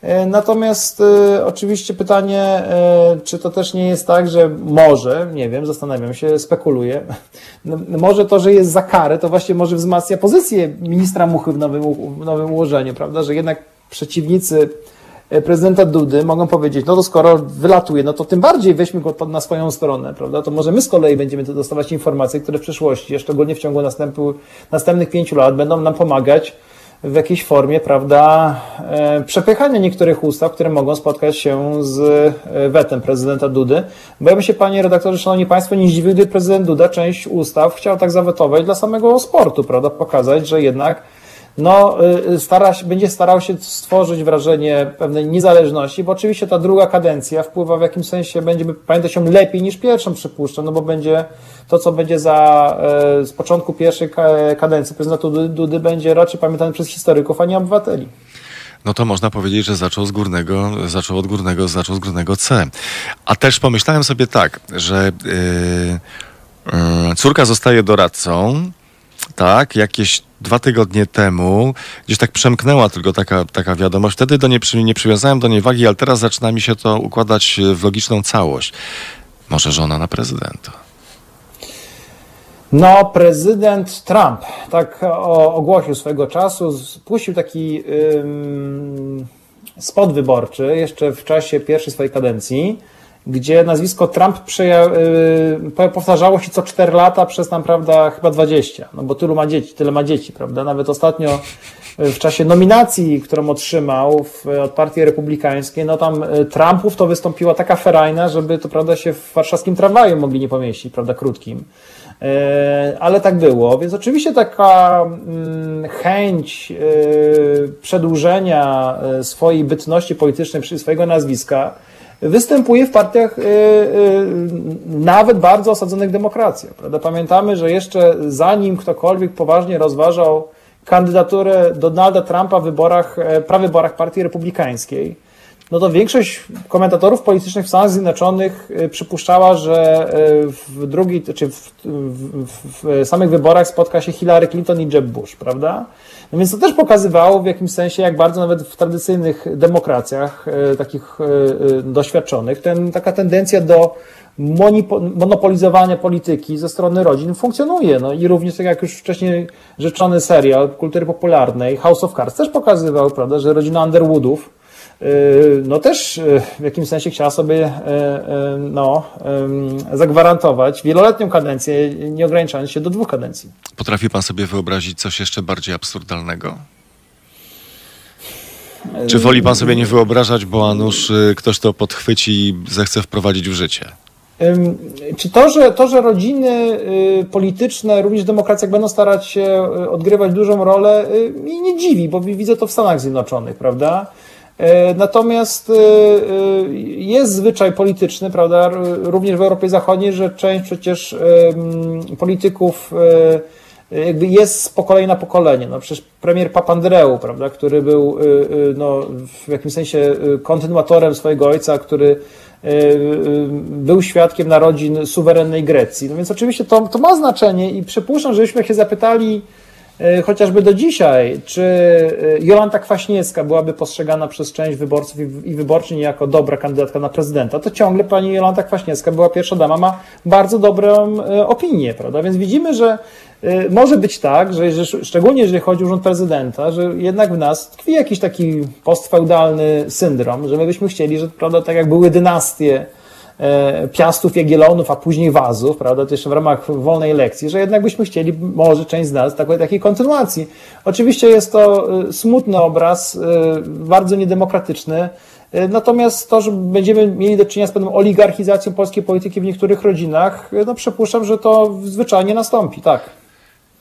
E, natomiast e, oczywiście pytanie, e, czy to też nie jest tak, że może, nie wiem, zastanawiam się, spekuluję, no, może to, że jest za karę, to właśnie może wzmacnia pozycję ministra Muchy w nowym, w nowym ułożeniu, prawda, że jednak przeciwnicy prezydenta Dudy mogą powiedzieć, no to skoro wylatuje, no to tym bardziej weźmy go na swoją stronę, prawda? To może my z kolei będziemy dostawać informacje, które w przyszłości, szczególnie w ciągu następnych pięciu lat, będą nam pomagać w jakiejś formie, prawda, e, przepychania niektórych ustaw, które mogą spotkać się z e, wetem prezydenta Dudy. Bo ja bym się, panie redaktorze, szanowni państwo, nie zdziwił, gdy prezydent Duda część ustaw chciał tak zawetować dla samego sportu, prawda, pokazać, że jednak no, y, stara będzie starał się stworzyć wrażenie pewnej niezależności, bo oczywiście ta druga kadencja wpływa w jakimś sensie, będzie pamiętać ją lepiej niż pierwszą, przypuszczam, no bo będzie to, co będzie za, e, z początku pierwszej kadencji prezydenta Dudy, będzie raczej pamiętane przez historyków, a nie obywateli. No to można powiedzieć, że zaczął z górnego, zaczął od górnego, zaczął z górnego C. A też pomyślałem sobie tak, że yy, yy, córka zostaje doradcą, tak, jakieś dwa tygodnie temu, gdzieś tak przemknęła tylko taka, taka wiadomość. Wtedy do niej, nie przywiązałem do niej wagi, ale teraz zaczyna mi się to układać w logiczną całość. Może żona na prezydenta. No, prezydent Trump tak ogłosił swego czasu, spuścił taki ym, spot wyborczy jeszcze w czasie pierwszej swojej kadencji gdzie nazwisko Trump y, powtarzało się co 4 lata przez tam, prawda, chyba 20, no bo tylu ma dzieci, tyle ma dzieci, prawda? Nawet ostatnio y, w czasie nominacji, którą otrzymał w, od Partii Republikańskiej, no tam y, Trumpów to wystąpiła taka ferajna, żeby to, prawda, się w warszawskim tramwaju mogli nie pomieścić, prawda, krótkim. Ale tak było, więc oczywiście taka mm, chęć przedłużenia swojej bytności politycznej, swojego nazwiska, występuje w partiach y, y, nawet bardzo osadzonych demokracjach. Prawda? Pamiętamy, że jeszcze zanim ktokolwiek poważnie rozważał kandydaturę Donalda Trumpa w wyborach, e, prawyborach Partii Republikańskiej, no to większość komentatorów politycznych w Stanach Zjednoczonych y, przypuszczała, że w drugiej, czy w, w, w samych wyborach spotka się Hillary Clinton i Jeb Bush, prawda? No więc to też pokazywało w jakimś sensie, jak bardzo nawet w tradycyjnych demokracjach, e, takich doświadczonych, ten, taka tendencja do monopolizowania polityki ze strony rodzin funkcjonuje. No i również, tak jak już wcześniej rzeczony serial kultury popularnej, House of Cards też pokazywał, prawda, że rodzina Underwoodów Y, no też y, w jakimś sensie chciała sobie y, no, zagwarantować wieloletnią kadencję, nie ograniczając się do dwóch kadencji. Potrafi pan sobie wyobrazić coś jeszcze bardziej absurdalnego? Czy woli pan sobie nie wyobrażać, bo a nuż ktoś to podchwyci i zechce wprowadzić w życie? Czy to, że, to, że rodziny polityczne, również w demokracjach będą starać się odgrywać dużą rolę, mnie nie dziwi, bo widzę to w Stanach Zjednoczonych, prawda? E, natomiast e, e, jest zwyczaj polityczny, prawda, również w Europie Zachodniej, że część przecież polityków jakby jest z pokolenia na pokolenie. No przecież premier Papandreou, prawda, który był no, w jakimś sensie kontynuatorem swojego ojca, który był świadkiem narodzin suwerennej Grecji. No więc oczywiście to, to ma znaczenie i przypuszczam, żebyśmy się zapytali chociażby do dzisiaj, czy e, Jolanta Kwaśniewska byłaby postrzegana przez część wyborców i wyborczyń jako dobra kandydatka na prezydenta, to ciągle pani Jolanta Kwaśniewska była pierwsza dama, ma bardzo dobrą e, opinię, prawda? Więc widzimy, że może być tak, że szczególnie jeżeli chodzi o urząd prezydenta, że jednak w nas tkwi jakiś taki postfeudalny syndrom, że my byśmy chcieli, że prawda, tak jak były dynastie, E, Piastów, Jagiellonów, a później Wazów, prawda, to jeszcze w ramach wolnej lekcji, że jednak byśmy chcieli, może część z nas, takiej, takiej kontynuacji. Oczywiście jest to e, smutny obraz, e, bardzo niedemokratyczny, Natomiast to, że będziemy mieli do czynienia z pewną oligarchizacją polskiej polityki w niektórych rodzinach, no przypuszczam, że to zwyczajnie nastąpi, tak.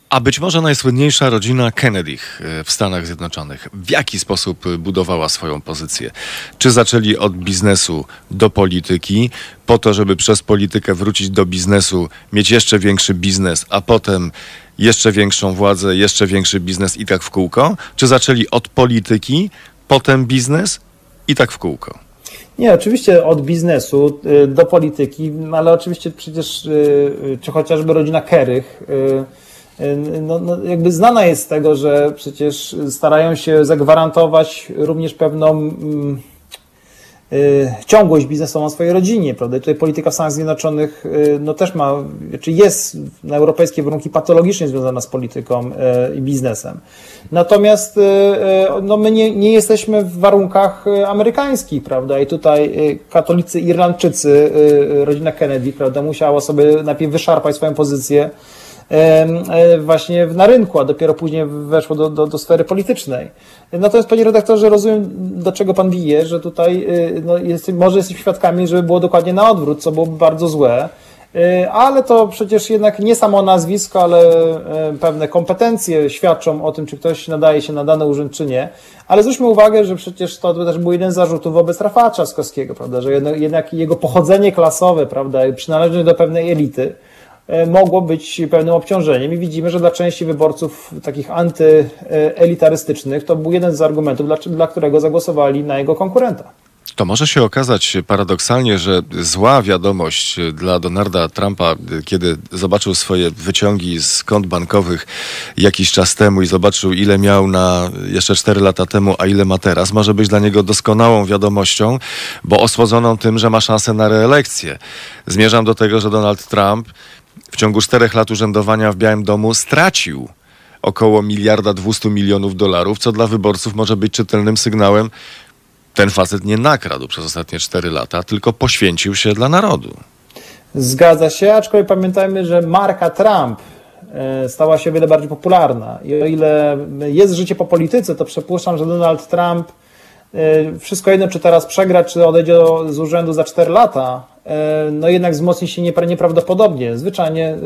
A być może najsłynniejsza rodzina Kennedy e, w Stanach Zjednoczonych. W jaki sposób budowała swoją pozycję? Czy zaczęli od biznesu do polityki, po to, żeby przez politykę wrócić do biznesu, mieć jeszcze większy biznes, a potem jeszcze większą władzę, jeszcze większy biznes i tak w kółko? Czy zaczęli od polityki, potem biznes i tak w kółko? Nie, oczywiście od biznesu e, do polityki, ale oczywiście przecież, e, czy chociażby rodzina Kerych, no, no, jakby znana jest z tego, że przecież starają się zagwarantować również pewną mm, y, ciągłość biznesową swojej rodzinie, prawda? I tutaj polityka w Stanach Zjednoczonych y, no, też ma, czy znaczy jest na europejskie warunki patologicznie związana z polityką y, i biznesem. Natomiast y, y, no, my nie, nie jesteśmy w warunkach y, amerykańskich, prawda? I tutaj katolicy Irlandczycy, rodzina Kennedy, prawda, musiała sobie najpierw wyszarpać swoją pozycję właśnie na rynku, a dopiero później weszło do, do, do sfery politycznej. Natomiast, panie redaktorze, rozumiem, do czego pan bije, że tutaj y, no, jest, może jesteśmy świadkami, żeby było dokładnie na odwrót, co byłoby bardzo złe. Y, ale to przecież jednak nie samo nazwisko, ale y, pewne kompetencje świadczą o tym, czy ktoś nadaje się na dany urząd, czy nie. Ale zwróćmy uwagę, że przecież to też był jeden z zarzutów wobec Rafała Trzaskowskiego, prawda, że jednak jego pochodzenie klasowe, prawda, przynależność do pewnej elity, E, mogło być pewnym obciążeniem i widzimy, że dla części wyborców takich antyelitarystycznych to był jeden z argumentów, dla, dla którego zagłosowali na jego konkurenta. To może się okazać paradoksalnie, że zła wiadomość dla Donalda Trumpa, kiedy zobaczył swoje wyciągi z kont bankowych jakiś czas temu i zobaczył, ile miał na jeszcze 4 lata temu, a ile ma teraz, może być dla niego doskonałą wiadomością, bo osłodzoną tym, że ma szansę na reelekcję. Zmierzam do tego, że Donald Trump w ciągu czterech lat urzędowania w Białym Domu stracił około miliarda dwustu milionów dolarów, co dla wyborców może być czytelnym sygnałem. Ten facet nie nakradł przez ostatnie cztery lata, tylko poświęcił się dla narodu. Zgadza się, aczkolwiek pamiętajmy, że marka Trump e, stała się o wiele bardziej popularna. I o ile jest życie po polityce, to przypuszczam, że Donald Trump wszystko jedno, czy teraz przegra, czy odejdzie z urzędu za 4 lata, E, no jednak wzmocni się nieprawdopodobnie. Zwyczajnie e,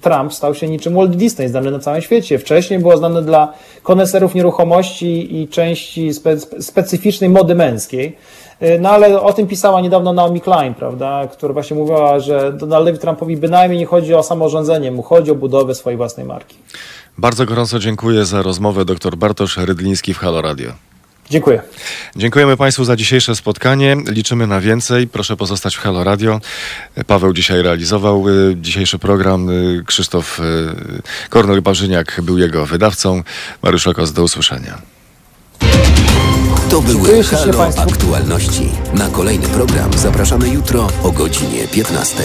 Trump stał się niczym Walt Disney, znany na całym świecie. Wcześniej było znany dla koneserów nieruchomości i części spe, specyficznej mody męskiej. E, no ale o tym pisała niedawno Naomi Klein, prawda, która właśnie mówiła, że Donaldowi Trumpowi bynajmniej nie chodzi o samorządzenie, mu chodzi o budowę swojej własnej marki. Bardzo gorąco dziękuję za rozmowę dr Bartosz Rydliński w Halo Radio. Dziękuję. Dziękujemy Państwu za dzisiejsze spotkanie. Liczymy na więcej. Proszę pozostać w Halo Radio. Paweł dzisiaj realizował y, dzisiejszy program. Y, Krzysztof y, Kornel-Barzyniak był jego wydawcą. Mariusz Okos, do usłyszenia. To były Halo Aktualności. Na kolejny program zapraszamy jutro o godzinie 15.